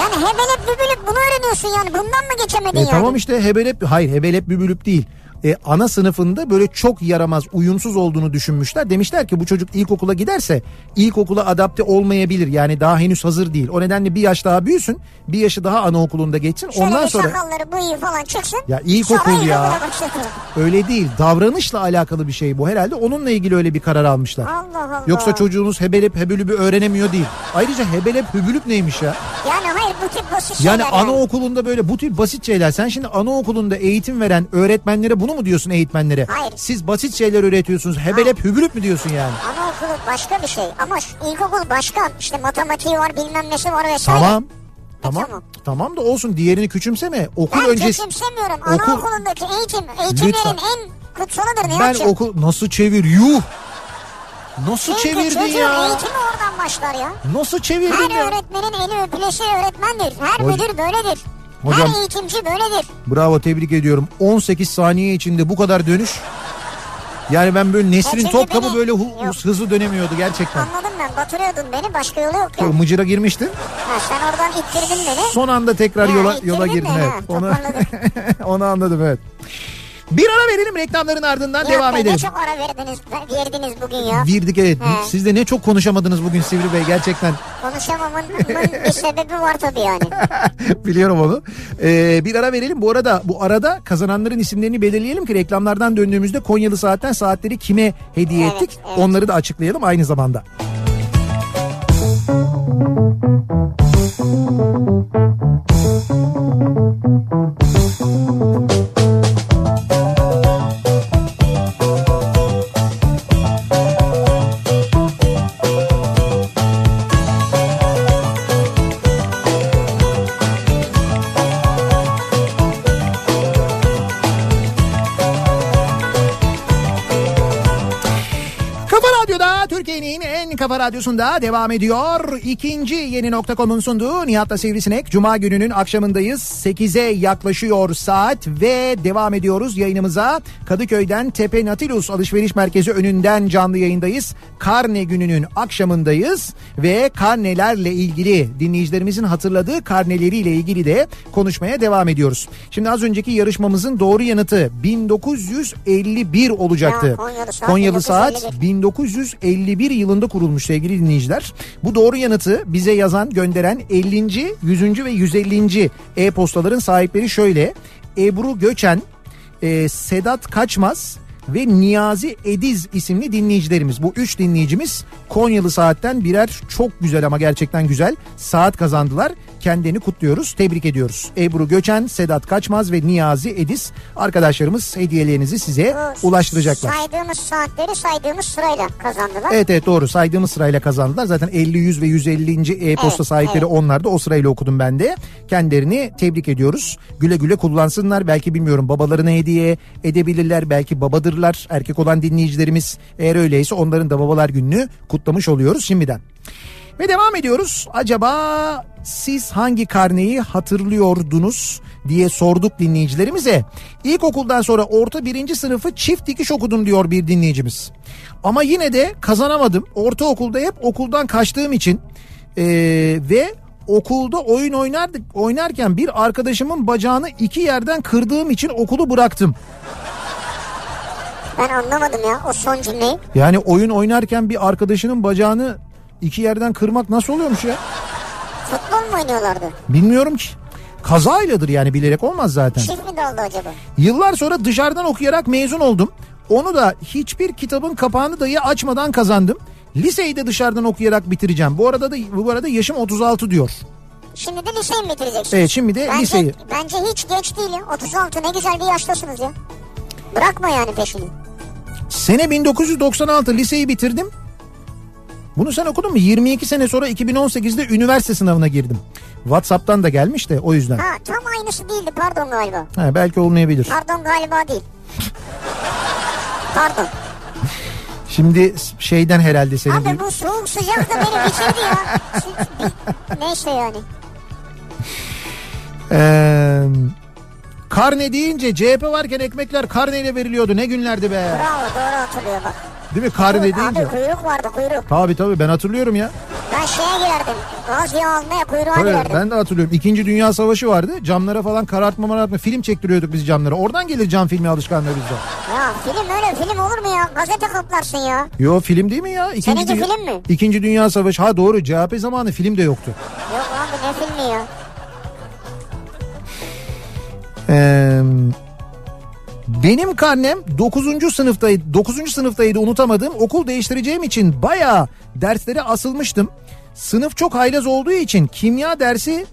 B: Yani hebelep bübülüp bunu öğreniyorsun yani. Bundan mı geçemedin
A: E,
B: yani?
A: tamam işte hebelep, hayır hebelep bübülüp değil. E, ana sınıfında böyle çok yaramaz, uyumsuz olduğunu düşünmüşler. Demişler ki bu çocuk ilkokula giderse ilkokula adapte olmayabilir. Yani daha henüz hazır değil. O nedenle bir yaş daha büyüsün, bir yaşı daha anaokulunda geçsin.
B: Şöyle
A: Ondan sonra
B: sakalları bıyığı falan çıksın.
A: Ya ilkokul ya. öyle değil. Davranışla alakalı bir şey bu. Herhalde onunla ilgili öyle bir karar almışlar.
B: Allah Allah.
A: Yoksa çocuğunuz hebelep hebülübü öğrenemiyor değil. Ayrıca hebelep hübülüp neymiş ya?
B: Yani hayır bu tip basit
A: Yani
B: şeyler yani.
A: anaokulunda böyle bu tip basit şeyler. Sen şimdi anaokulunda eğitim veren öğretmenlere bunu mu diyorsun eğitmenlere?
B: Hayır.
A: Siz basit şeyler öğretiyorsunuz. Hebelep hübülüp mü diyorsun yani?
B: Anaokulu başka bir şey ama ilkokul başka. İşte matematiği var bilmem nesi var vesaire.
A: Tamam. Tamam.
B: tamam.
A: Tamam da olsun diğerini küçümseme. Okul
B: Ben
A: öncesi.
B: küçümsemiyorum.
A: Okul-
B: Anaokulundaki eğitim, eğitimlerin
A: Lütfen.
B: en kutsalıdır
A: Ben
B: Nihat'cığım.
A: okul nasıl çevir yuh. Nasıl
B: Çünkü
A: çevirdin
B: çocuğun
A: ya?
B: eğitimi oradan başlar ya.
A: Nasıl çevirdin
B: Her
A: ya?
B: öğretmenin eli öpülesi öğretmendir. Her
A: Hocam-
B: müdür böyledir.
A: Hocam-
B: Her eğitimci böyledir.
A: Bravo tebrik ediyorum. 18 saniye içinde bu kadar dönüş. Yani ben böyle Nesrin Topkapı böyle hu-
B: Yok.
A: hızlı dönemiyordu gerçekten.
B: Anladım ben. Batırıyordun beni. Başka yolu yok ya.
A: Mıcıra girmiştin.
B: Ha, sen oradan ittirdin beni.
A: Son anda tekrar
B: Ha,
A: yola yola girdin
B: ha,
A: evet. Onu onu anladım evet. Bir ara verelim reklamların ardından
B: Nihat
A: devam edelim.
B: Ne çok ara verdiniz, verdiniz bugün ya.
A: Girdik evet.
B: He.
A: Siz de ne çok konuşamadınız bugün Sivri Bey gerçekten.
B: Konuşamamın bir sebebi var tabii yani.
A: Biliyorum onu. Ee, bir ara verelim. Bu arada bu arada kazananların isimlerini belirleyelim ki reklamlardan döndüğümüzde Konyalı Saat'ten saatleri kime hediye
B: Evet,
A: ettik?
B: evet.
A: Onları da açıklayalım aynı zamanda. Kafa kafa radyosunda devam ediyor. İkinci yeni nokta.com'un sunduğu Nihat'la Sivrisinek. Cuma gününün akşamındayız. 8'e yaklaşıyor saat ve devam ediyoruz yayınımıza. Kadıköy'den Tepe Natilus Alışveriş Merkezi önünden canlı yayındayız. Karne gününün akşamındayız ve karnelerle ilgili dinleyicilerimizin hatırladığı karneleriyle ilgili de konuşmaya devam ediyoruz. Şimdi az önceki yarışmamızın doğru yanıtı 1951 olacaktı.
B: Ya, Konyalı Saat
A: Konyalı Saat
B: 1951.
A: 1951 yılında kurulmuş sevgili dinleyiciler. Bu doğru yanıtı bize yazan gönderen 50. 100. ve 150. e-postaların sahipleri şöyle. Ebru Göçen, e, Sedat Kaçmaz ve Niyazi Ediz isimli dinleyicilerimiz. Bu üç dinleyicimiz Konyalı Saat'ten birer çok güzel ama gerçekten güzel saat kazandılar. Kendilerini kutluyoruz. Tebrik ediyoruz. Ebru Göçen, Sedat Kaçmaz ve Niyazi Edis arkadaşlarımız hediyelerinizi size
B: Bu
A: ulaştıracaklar.
B: Saydığımız saatleri saydığımız sırayla kazandılar.
A: Evet evet doğru saydığımız sırayla kazandılar. Zaten 50, 100 ve 150. e-posta
B: Evet,
A: sahipleri
B: evet.
A: onlar da o sırayla okudum ben de. Kendilerini tebrik ediyoruz. Güle güle kullansınlar. Belki bilmiyorum babalarına hediye edebilirler. Belki babadırlar erkek olan dinleyicilerimiz. Eğer öyleyse onların da babalar gününü kutlamış oluyoruz şimdiden. Ve devam ediyoruz. Acaba siz hangi karneyi hatırlıyordunuz diye sorduk dinleyicilerimize. İlkokuldan sonra orta birinci sınıfı çift dikiş okudum diyor bir dinleyicimiz. Ama yine de kazanamadım. Ortaokulda hep okuldan kaçtığım için ee, ve okulda oyun oynardık oynarken bir arkadaşımın bacağını iki yerden kırdığım için okulu bıraktım.
B: Ben anlamadım ya o son cümleyi.
A: Yani oyun oynarken bir arkadaşının bacağını iki yerden kırmak nasıl oluyormuş ya?
B: Futbol mu oynuyorlardı?
A: Bilmiyorum ki. Kazayladır yani bilerek olmaz zaten.
B: Çift mi daldı acaba?
A: Yıllar sonra dışarıdan okuyarak mezun oldum. Onu da hiçbir kitabın kapağını dahi açmadan kazandım. Liseyi de dışarıdan okuyarak bitireceğim. Bu arada da bu arada yaşım 36 diyor.
B: Şimdi de liseyi mi bitireceksin?
A: Evet şimdi de
B: bence,
A: liseyi.
B: Bence hiç geç değil ya. 36 ne güzel bir yaştasınız ya. Bırakma yani peşini.
A: Sene 1996 liseyi bitirdim. Bunu sen okudun mu? 22 sene sonra 2018'de üniversite sınavına girdim. WhatsApp'tan da gelmiş de o yüzden.
B: Ha tam aynısı değildi pardon galiba.
A: Ha, belki olmayabilir.
B: Pardon galiba değil. Pardon.
A: Şimdi şeyden herhalde senin
B: Abi bu soğuk sıcak da beni bitirdi ya. Neyse yani.
A: Ee, karne deyince CHP varken ekmekler karneyle veriliyordu. Ne günlerdi be.
B: Bravo doğru hatırlıyor bak.
A: Değil mi? Karne deyince.
B: Abi kuyruk vardı kuyruk.
A: Tabii tabii ben hatırlıyorum ya.
B: Ben şeye girerdim. Gaz yağı almaya kuyruğa
A: Tabii,
B: girerdim.
A: ben de hatırlıyorum. İkinci Dünya Savaşı vardı. Camlara falan karartma marartma film çektiriyorduk biz camlara. Oradan gelir cam filmi alışkanlığı bizde.
B: Ya film öyle film olur mu ya? Gazete kaplarsın ya.
A: Yo film değil mi ya? İkinci
B: Seninki
A: Dünya-
B: film mi?
A: İkinci Dünya Savaşı. Ha doğru CHP zamanı film de yoktu.
B: Yok abi ne filmi ya?
A: Ee, benim karnem 9. sınıftaydı. 9. sınıftaydı unutamadım. Okul değiştireceğim için bayağı derslere asılmıştım. Sınıf çok haylaz olduğu için kimya dersi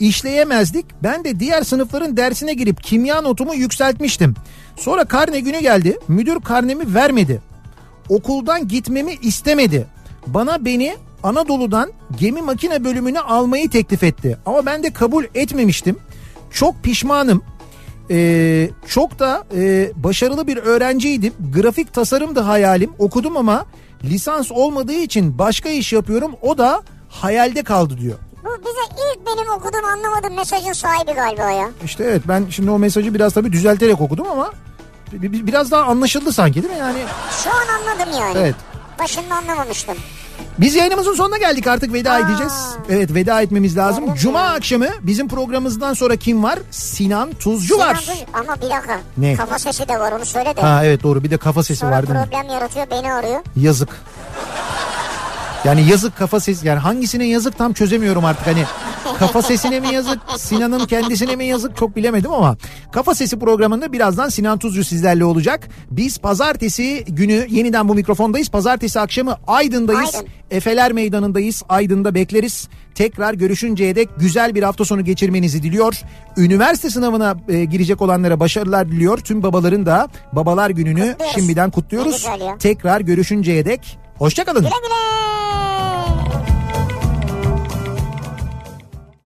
A: işleyemezdik. Ben de diğer sınıfların dersine girip kimya notumu yükseltmiştim. Sonra karne günü geldi. Müdür karnemi vermedi. Okuldan gitmemi istemedi. Bana beni Anadolu'dan gemi makine bölümüne almayı teklif etti. Ama ben de kabul etmemiştim. Çok pişmanım. Ee, çok da e, başarılı bir öğrenciydim. Grafik tasarım da hayalim. Okudum ama lisans olmadığı için başka iş yapıyorum. O da hayalde kaldı diyor.
B: Bu bize ilk benim okuduğum anlamadığım mesajın sahibi galiba ya.
A: İşte evet ben şimdi o mesajı biraz tabii düzelterek okudum ama bi- bi- biraz daha anlaşıldı sanki değil mi? Yani
B: Şu an anladım yani.
A: Evet.
B: Başında anlamamıştım.
A: Biz yayınımızın sonuna geldik artık veda
B: Aa.
A: edeceğiz. Evet veda etmemiz lazım.
B: Doğru.
A: Cuma akşamı bizim programımızdan sonra kim var? Sinan Tuzcu var.
B: Sinan Tuz- Ama bir dakika.
A: Ne?
B: Kafa sesi de var onu söyle de.
A: Ha evet doğru bir de kafa sesi
B: Sonra
A: var değil mi?
B: problem yaratıyor beni arıyor.
A: Yazık. Yani yazık kafa sesi yani hangisine yazık tam çözemiyorum artık hani kafa sesine mi yazık Sinan'ın kendisine mi yazık çok bilemedim ama kafa sesi programında birazdan Sinan Tuzcu sizlerle olacak. Biz pazartesi günü yeniden bu mikrofondayız. Pazartesi akşamı Aydın'dayız.
B: Aydın.
A: Efeler Meydanı'ndayız. Aydın'da bekleriz. Tekrar görüşünceye dek güzel bir hafta sonu geçirmenizi diliyor. Üniversite sınavına e, girecek olanlara başarılar diliyor. Tüm babaların da babalar gününü
B: Kutluyoruz.
A: şimdiden kutluyoruz. Tekrar görüşünceye dek Hoşçakalın.
B: Güle güle.